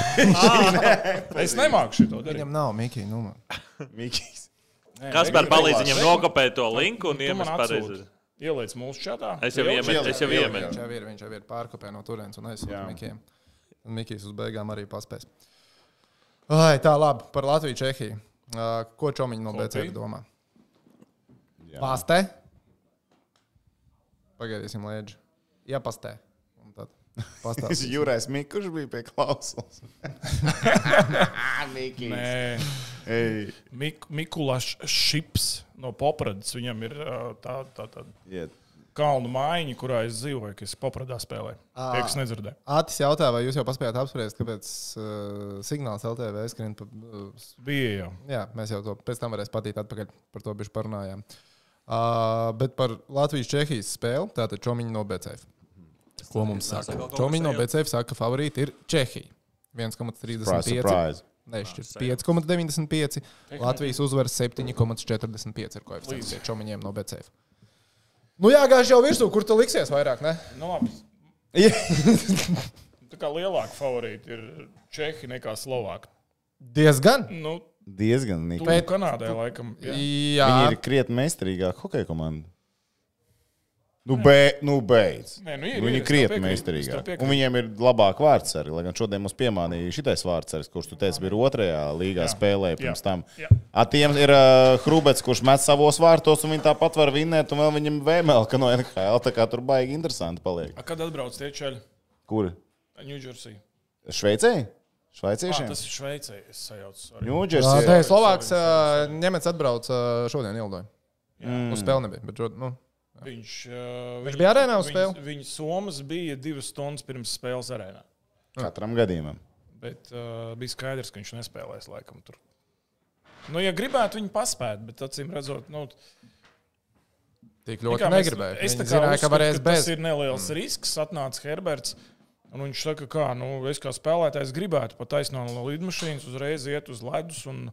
[LAUGHS] es nemāku šo darīt. Viņam nav Mikija numura. [LAUGHS] Mikls. Kas par palīdz viņam nokopēt to linku un iemest pareizi? Ieliec mūsu čatā. Es jau iemetu, es jau Viņš iemetu. jau ir, viņš jau ir pārkopē no turienes un aizsūta Jā. Mikijam. Un Mikijs uz beigām arī paspēs. Ai, tā labi par Latviju, Čehiju. Uh, ko Čomiņš no BC domā? Pastē? Pagaidīsim, Lēdži. Jā, pastē. Un ir [LAUGHS] Jurais Mikls, bija pie klausulas. [LAUGHS] Mik Mikulāš Šips no Popradas. Viņam ir tā, tā, tā iet. kalnu mājiņa, kurā es dzīvoju, kas Popradā spēlē. Tie, kas nedzirdēja. Atis jautā, vai jūs jau paspējāt apspriest, kāpēc uh, signāls LTV skrien pa. Uh, Bija jau. jā, mēs jau to pēc tam varēsim patīt atpakaļ. Par to bišķi parunājām. Uh, bet par Latvijas-Čehijas spēli, tātad Čomiņš no BCF. Ko mums saka? Nesaka kaut ko Čomiņš no sajūt. BCF saka, ka favorīti ir Čehija. Surprise, 1,35. surprise. Nešķirt 5,95. Latvijas uzvaras 7,45 ir koeficients Čomiņiem no BCF. Nu jā, gāž jau virsū, kur tu liksies vairāk, ne? Nu, labi. [LAUGHS] Tā kā lielāka favorīta ir Čehi nekā Slovāka. Diezgan. Nu, Diezgan tu nikni. Kanādai laikam. Jā. Jā, Viņi ir krietni meistarīgāki hokeja komanda. Nu, be, nu beidz. Nē, nu ir, Viņi ir, krietni meistarīgāki. Un viņiem ir labāk vārds arī. Lai gan šodien mums piemānīja šitais vārds, kurš tu teici, bija otrajā līgā Jā. spēlē Jā. pirms tam. Jā. A tiem ir uh, Hrubets, kurš met savos vārtos, un viņi tāpat var vinnēt, un vēl viņam vēmēl, ka no NHL tā kā tur baigi interesanti paliek. A, Kad atbrauc tie čeļi? Kur? Ņūdžersī. Šveicē? Ah, Šveiciešiem? tas ir Šveicē. Es sajaucu. Ņūdžersī. ir Slovāks. Ņemets atbrauc šodien Ildoju. Uz spēli nebija. Bet, nu, Viņš, uh, Viņš bija arēnā uz viņa- spēli? Viņa somas bija divas stundas pirms spēles arēnā. Katram gadījumam. Bet uh, bija skaidrs, ka viņš nespēlēs laikam tur. Nu, ja gribētu viņu paspēt, bet acīm redzot, nu, tik kā ļoti negribēju. Es tā Viņi kā zināja, ka uzskatu, varēs ka bez. Tas ir neliels mm. risks. Atnāca Herberts. Un viņš saka, ka nu, es kā spēlētājs gribētu pat aizsnākt no lidmašīnas, uzreiz iet uz ledus un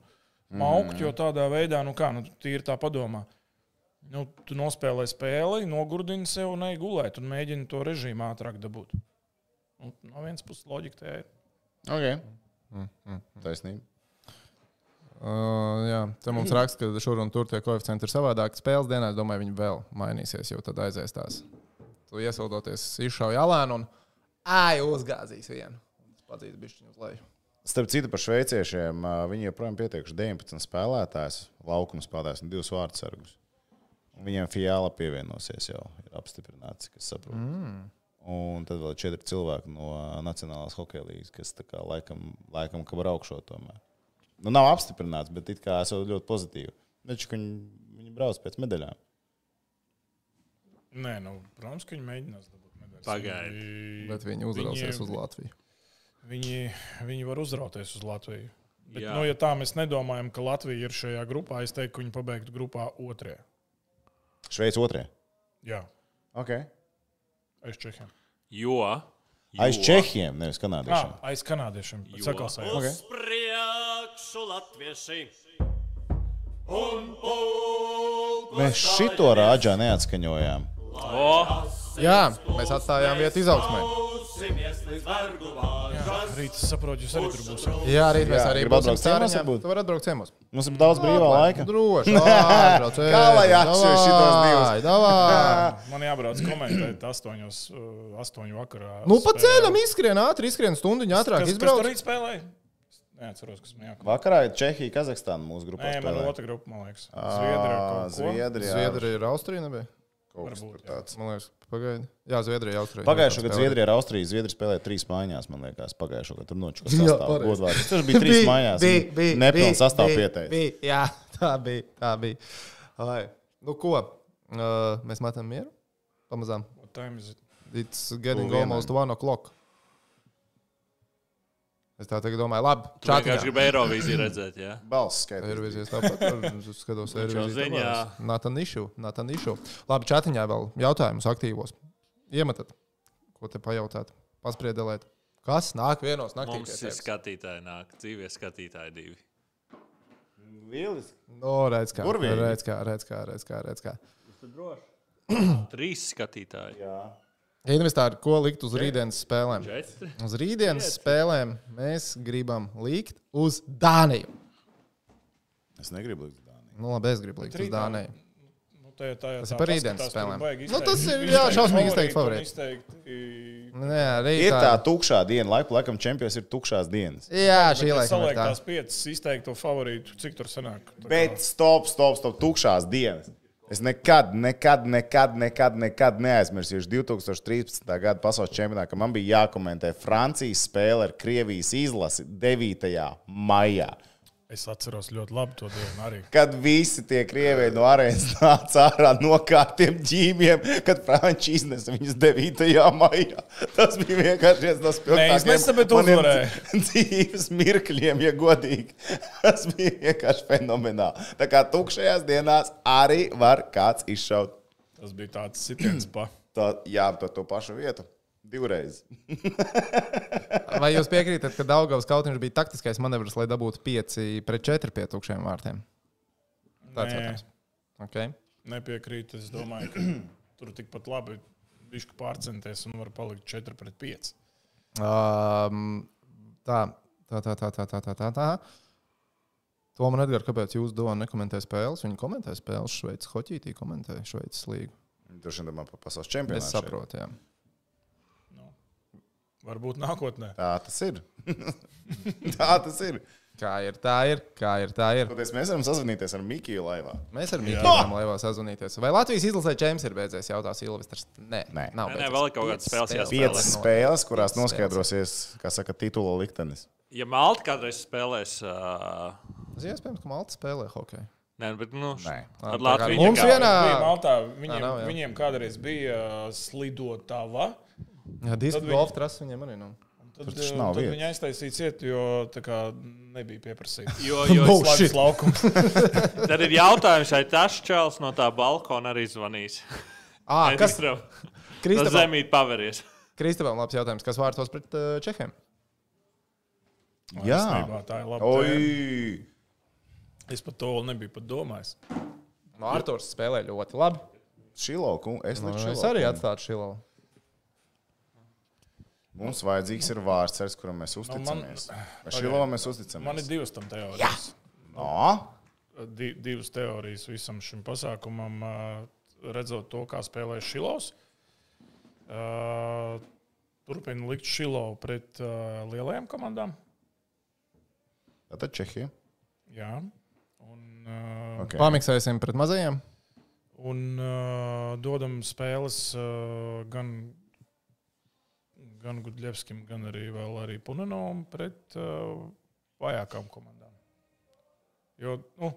maukt, jo tādā veidā, nu kā, nu, tīri tā padomā. Nu, tu nospēlē spēli, nogurdini sev un ej gulēt un mēģini to režīmu ātrāk dabūt. Un, no vienas puses, loģika tā ir. Ok. Taisnība. Uh, jā, te mums raksta, ka šur un tur tie koeficienti ir savādāki. Spēles dienā, es domāju, viņi vēl mainīsies, jo tad aizies tās. Tu iesildoties, izšauj alēnu un āju uzgāzīs vienu. Padzīs bišķiņu uz leju. Starp citu, par šveiciešiem ā, viņi joprojām pietiekuši 19 spēlētājus, laukuma spēlētājus un divus vārdsargus. Un Viņiem Fiala pievienosies jau, ir apstiprināts, kas saprot. Mm. Un tad vēl četri cilvēki no Nacionālās hokeja līnijas, kas tā kā laikam, laikam ka var augšot tomēr. Nu, nav apstiprināts, bet it kā esot ļoti pozitīvi. Taču, ka viņi, viņi brauc pēc medaļām. Nē, nu, protams, ka viņi mēģinās dabūt medaļas. Pagaidi. Viņi- Bet viņi uzrausies viņi- uz Latviju. Viņi, viņi var uzrauties uz Latviju. Bet, Jā. nu, ja tā mēs nedomājam, ka Latvija ir šajā grupā, es teiktu, ka viņi pabeigtu grupā otrajā. Šveice otrajā. Jā, Okay. aiz Čehiem. Jo. Aiz jo- Čehiem, nevis Ah, kanādiešiem. aiz kanādiešiem. jo Sakalsājā. Ok. Uz priekšu latvieši. Mēs šito rāģā neatskaņojām. O, Jā, mēs atstājām vietu izaugsmē. Rīt es saprotu, jūs arī tur būsiet. Jā, rīt mēs arī būsim ciemos? Tu vari atbraukt ciemos. Mums ir daudz brīvā laika. Droši. [LAUGHS] Kā lai atšķir šitos divus? [LAUGHS] Man jābrauc komentēt astoņos, uh, astoņu vakarā. Nu, pa ceļam izskrien ātri, izskrien stundu, ātrāk Kas, kas tur izbrauc. rīt spēlēja? Neatceros, kas jāsaka. Vakarā ir Čehija, Kazahstāna mūsu grupā. Nē, man otra grupa, man liekas. Zviedrija. Zviedrija ir Austrija, nebija? Varbūt, tur jā. tāds. Man liekas, pagaidi. Jā, Zviedrija, Austrija. Pagājušā gada Zviedrija ar Austriju. Zviedrija spēlēja trīs mājās, man liekas. Pagājušā gada tur nočukas Jā, sastāvā. Godvārds. Tas bija [LAUGHS] trīs mājās. Bija, bija. Nepilns pieteicis. bija. Jā, [LAUGHS] tā bija. Tā bija. Ai. Nu, ko? Uh, mēs metam mieru? Pamazām. What time is it? It's getting almost one o'clock. Es tā domāju, labi. tu vienkārši Čātiņā. gribi Eirovīziju redzēt, jā? Balss skaitlis. Eirovīzijas tāpat. [LAUGHS] Es skatos, Eirovīzijas ziņā. Nāta nišu, nāta nišu. Labi, čatiņā vēl jautājumus aktīvos. Iemetat, ko te pajautāt, paspriedelēt. Kas nāk vienos naktī? Mums ir skatītāji, nāk, dzīvie skatītāji divi. Lieliski. No, redz kā, redz kā, redz kā, redz kā, redz kā. Trīs skatītāji. Investāri, ko likt uz rītdienas spēlēm? Uz rītdienas spēlēm mēs gribam likt uz Dāniju. Es negribu likt Dāniju. Nu, labi, es gribu likt uz Rītā. Dāniju. Nu, tā, tā, Tas tā, ir par rītdienas spēlēm. Nu, tas ir, jā, šausmīgi izteikt favorītu un favorītu. izteikt, Nē, Ir rītā. tā tukšā diena, laiku laikam čempions ir tukšās dienas. Jā, Bet, šī ir saliek tā. tās piecas izteikto favorītu, cik tur sanāk? Bet stop, stop, stop, tukšās dienas. Es nekad, nekad, nekad, nekad, nekad neaizmirsīšu 2013. gada pasaules čempionātā, kad man bija jākomentē Francijas spēle ar Krievijas izlasi 9. maijā. Es atceros ļoti labi to dienu arī. Kad visi tie krievi no arēnas nāca ārā no kārtiem ģīmiem, kad Franči iznesa viņus 9. maijā. Tas bija vienkārši viens no uzvarēja. [LAUGHS] dzīves mirkļiem, ja godīgi. Tas bija vienkārši fenomenāli. Tā kā tukšajās dienās arī var kāds izšaut Tas bija tāds sitiens pa. tā, jā, to, to pašu vietu. Divreiz. [LAUGHS] Vai jūs piekrītat, ka Daugavas kautiņš bija taktiskais manevrs, lai dabūtu 5 pret 4 pie tukšiem vārtiem? Tāds jautājums. Okay. Nepiekrītu. Es domāju, ka [CLEARS THROAT] tur tikpat labi bišķi pārcenties un var palikt 4 pret 5. Um, tā, tā, tā, tā, tā, tā, tā. tā. To man atgādāja, kāpēc jūs domājat, nekomentē spēles. Viņi komentē spēles Šveices hoķītī, komentē Šveices līgu. Droši vien domā par pasaules čempionātu. Es saprotu, šeit. jā. Varbūt nākotnē. Tā tas ir. [LAUGHS] tā tas ir. Kā ir, tā ir, kā ir, tā ir. Toties mēs varam sazvanīties ar Mikiju laivā. Mēs ar Mikls varam laivā sazvanīties. Vai Latvijas izlasē čempions ir beidzies? Jautās Ilvesters. Nē, Nē. nav. Nē, nē, vēl ir kaut kādas Piecas spēles jāspēlē. Piecas spēles, kurās noskaidrosies, kā saka, titula liktenis. Ja Malta kādreiz spēlēs, uh, Tas iespējams, ka Malta spēlē hokeju. nē, bet nu, Nē. ar Latviju mums vienā- Maltā, viņiem, nav, jā. viņiem kādreiz bija uh, slidotava. Jā, viņi- golfa trases viņiem arī nav. Tad, Tur uh, nav tad viņi aiztaisīja ciet, jo tā kā nebija pieprasīta. Jo, jo No shit. laukums. [LAUGHS] tad ir jautājums, vai tas čels no tā balkona arī zvanīs. [LAUGHS] Ah, kas? Tas Kristapam, zemīt paveries. Kristapam labs jautājums. Kas vārtos pret uh, Čehiem? Jā. Īstenībā tā ir. Oi! Es par to vēl nebiju pat domājis. No Arthurs spēlē ļoti labi. Šiloku, es Nu, likšu es Šiloku. arī atstātu Šilovu. Mums vajadzīgs ir vārds, ar kuram mēs man- uzticamies. Vai Šilovam mēs uzticamies? Man ir divas tam teorijas. No? Di, divas teorijas visam šim pasākumam, redzot to, kā spēlē Šilovs. Ā, Turpina likt Šilovu pret lielajām komandām. Tad Čehija. Jā. Un, Okay. Pamiksēsim pret mazajiem. un uh, dodam spēles uh, gan, gan Gudļevskim, gan arī, arī Punanovam pret uh, vājākām komandām. Jo, nu,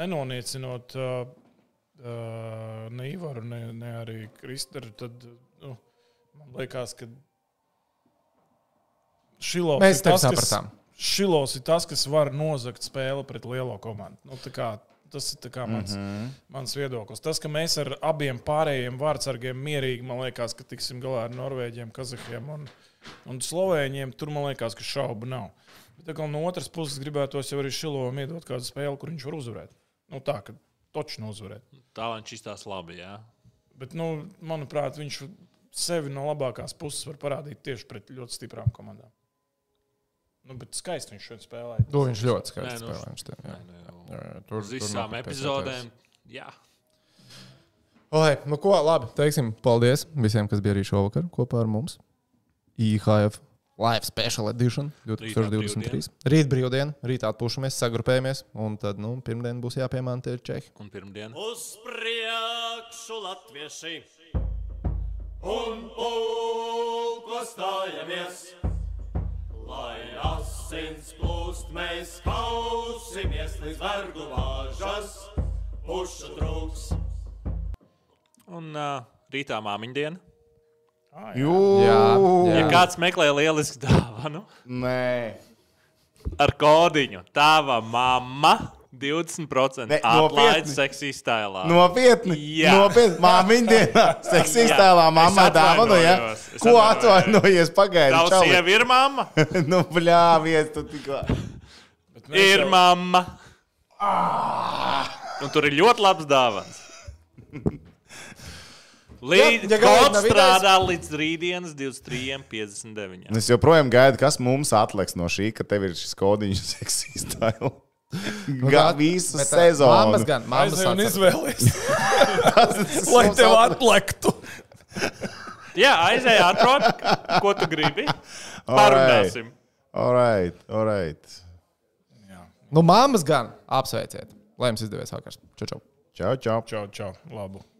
nenoniecinot uh, uh, ne Ivaru, ne, ne arī Kristēru, tad nu, man liekas, ka Šilovs ir tas, kas-. Šilovs ir tas, kas var nozagt spēli pret lielo komandu. Nu, kā, tas ir tā kā mans, mm -hmm. mans viedoklis. Tas, ka mēs ar abiem pārējiem vārdsargiem mierīgi, man liekas, ka tiksim galā ar Norvēģiem, Kazahiem un, un Slovēņiem, tur man liekas, ka šaubu nav. Bet kā no otras puses gribētos jau arī Šilovam iedot kādu spēli, kur viņš var uzvarēt. Nu, tā, ka točnu uzvarēt. Tā viņš izstāsta labi. Jā. Bet, nu, manuprāt, viņš sevi no labākās puses var parādīt tieši pret ļoti stiprām komandām. Nu, bet skaisti viņš šodien spēlēja. To viņš ļoti Nē, skaisti nu, spēlē. viņš jā. Nē, nu, jau Jā, jā, tur- Uz visām epizodēm. Jā. Oi, nu ko, labi. Teiksim, paldies visiem, kas bija arī šovakar kopā ar mums. IHF Live Special Edition 2023. Rīt brīvdiena, rīt atpūšamies, sagrupējamies, un tad, nu, pirmdien būs jāpiemāna tie Čehi. Un pirmdien. Uz priekšu latvieši un pulko stājamies. Lai asins plūst, mēs kausimies līdz vergu vāžas, pušu trūks. Un uh, rītā māmiņa diena. Ah, jā. Jū, Jā, Ja jā. kāds meklē lielisku dāvanu Nē, ar kodiņu, tava mamma 20% Ne, atlaide nopietni? seksīs stēlā. nopietni. Jā. Nopietni. Māmiņa [LAUGHS] dienā. Seksīs tēlā, mamma dāvanu. Ja? Ko atvainojies? Pagaidi. Tavs sieva ir mamma? [LAUGHS] nu, bļāvies, tu tikko. Bet mēs Ir jau- mamma. Un tur ir ļoti labs dāvans. [LAUGHS] Līdz Ja- ja strādā līdz rītdienas 23.59. Es joprojām gaidu, kas mums atliks no šī, ka tev ir šis kodiņš seksīs stēlā. Gā visu Bet, sezonu. Mammas gan, un atcer. izvēlies, [LAUGHS] [LAUGHS] lai tev atliktu. [LAUGHS] Jā, aizēj, atrod, ko tu gribi. Parunāsim. All right, all right. Nu, mammas gan apsveiciet. Lai jums izdevies vakars. Čau, čau. Čau, čau. Čau, čau. Labu.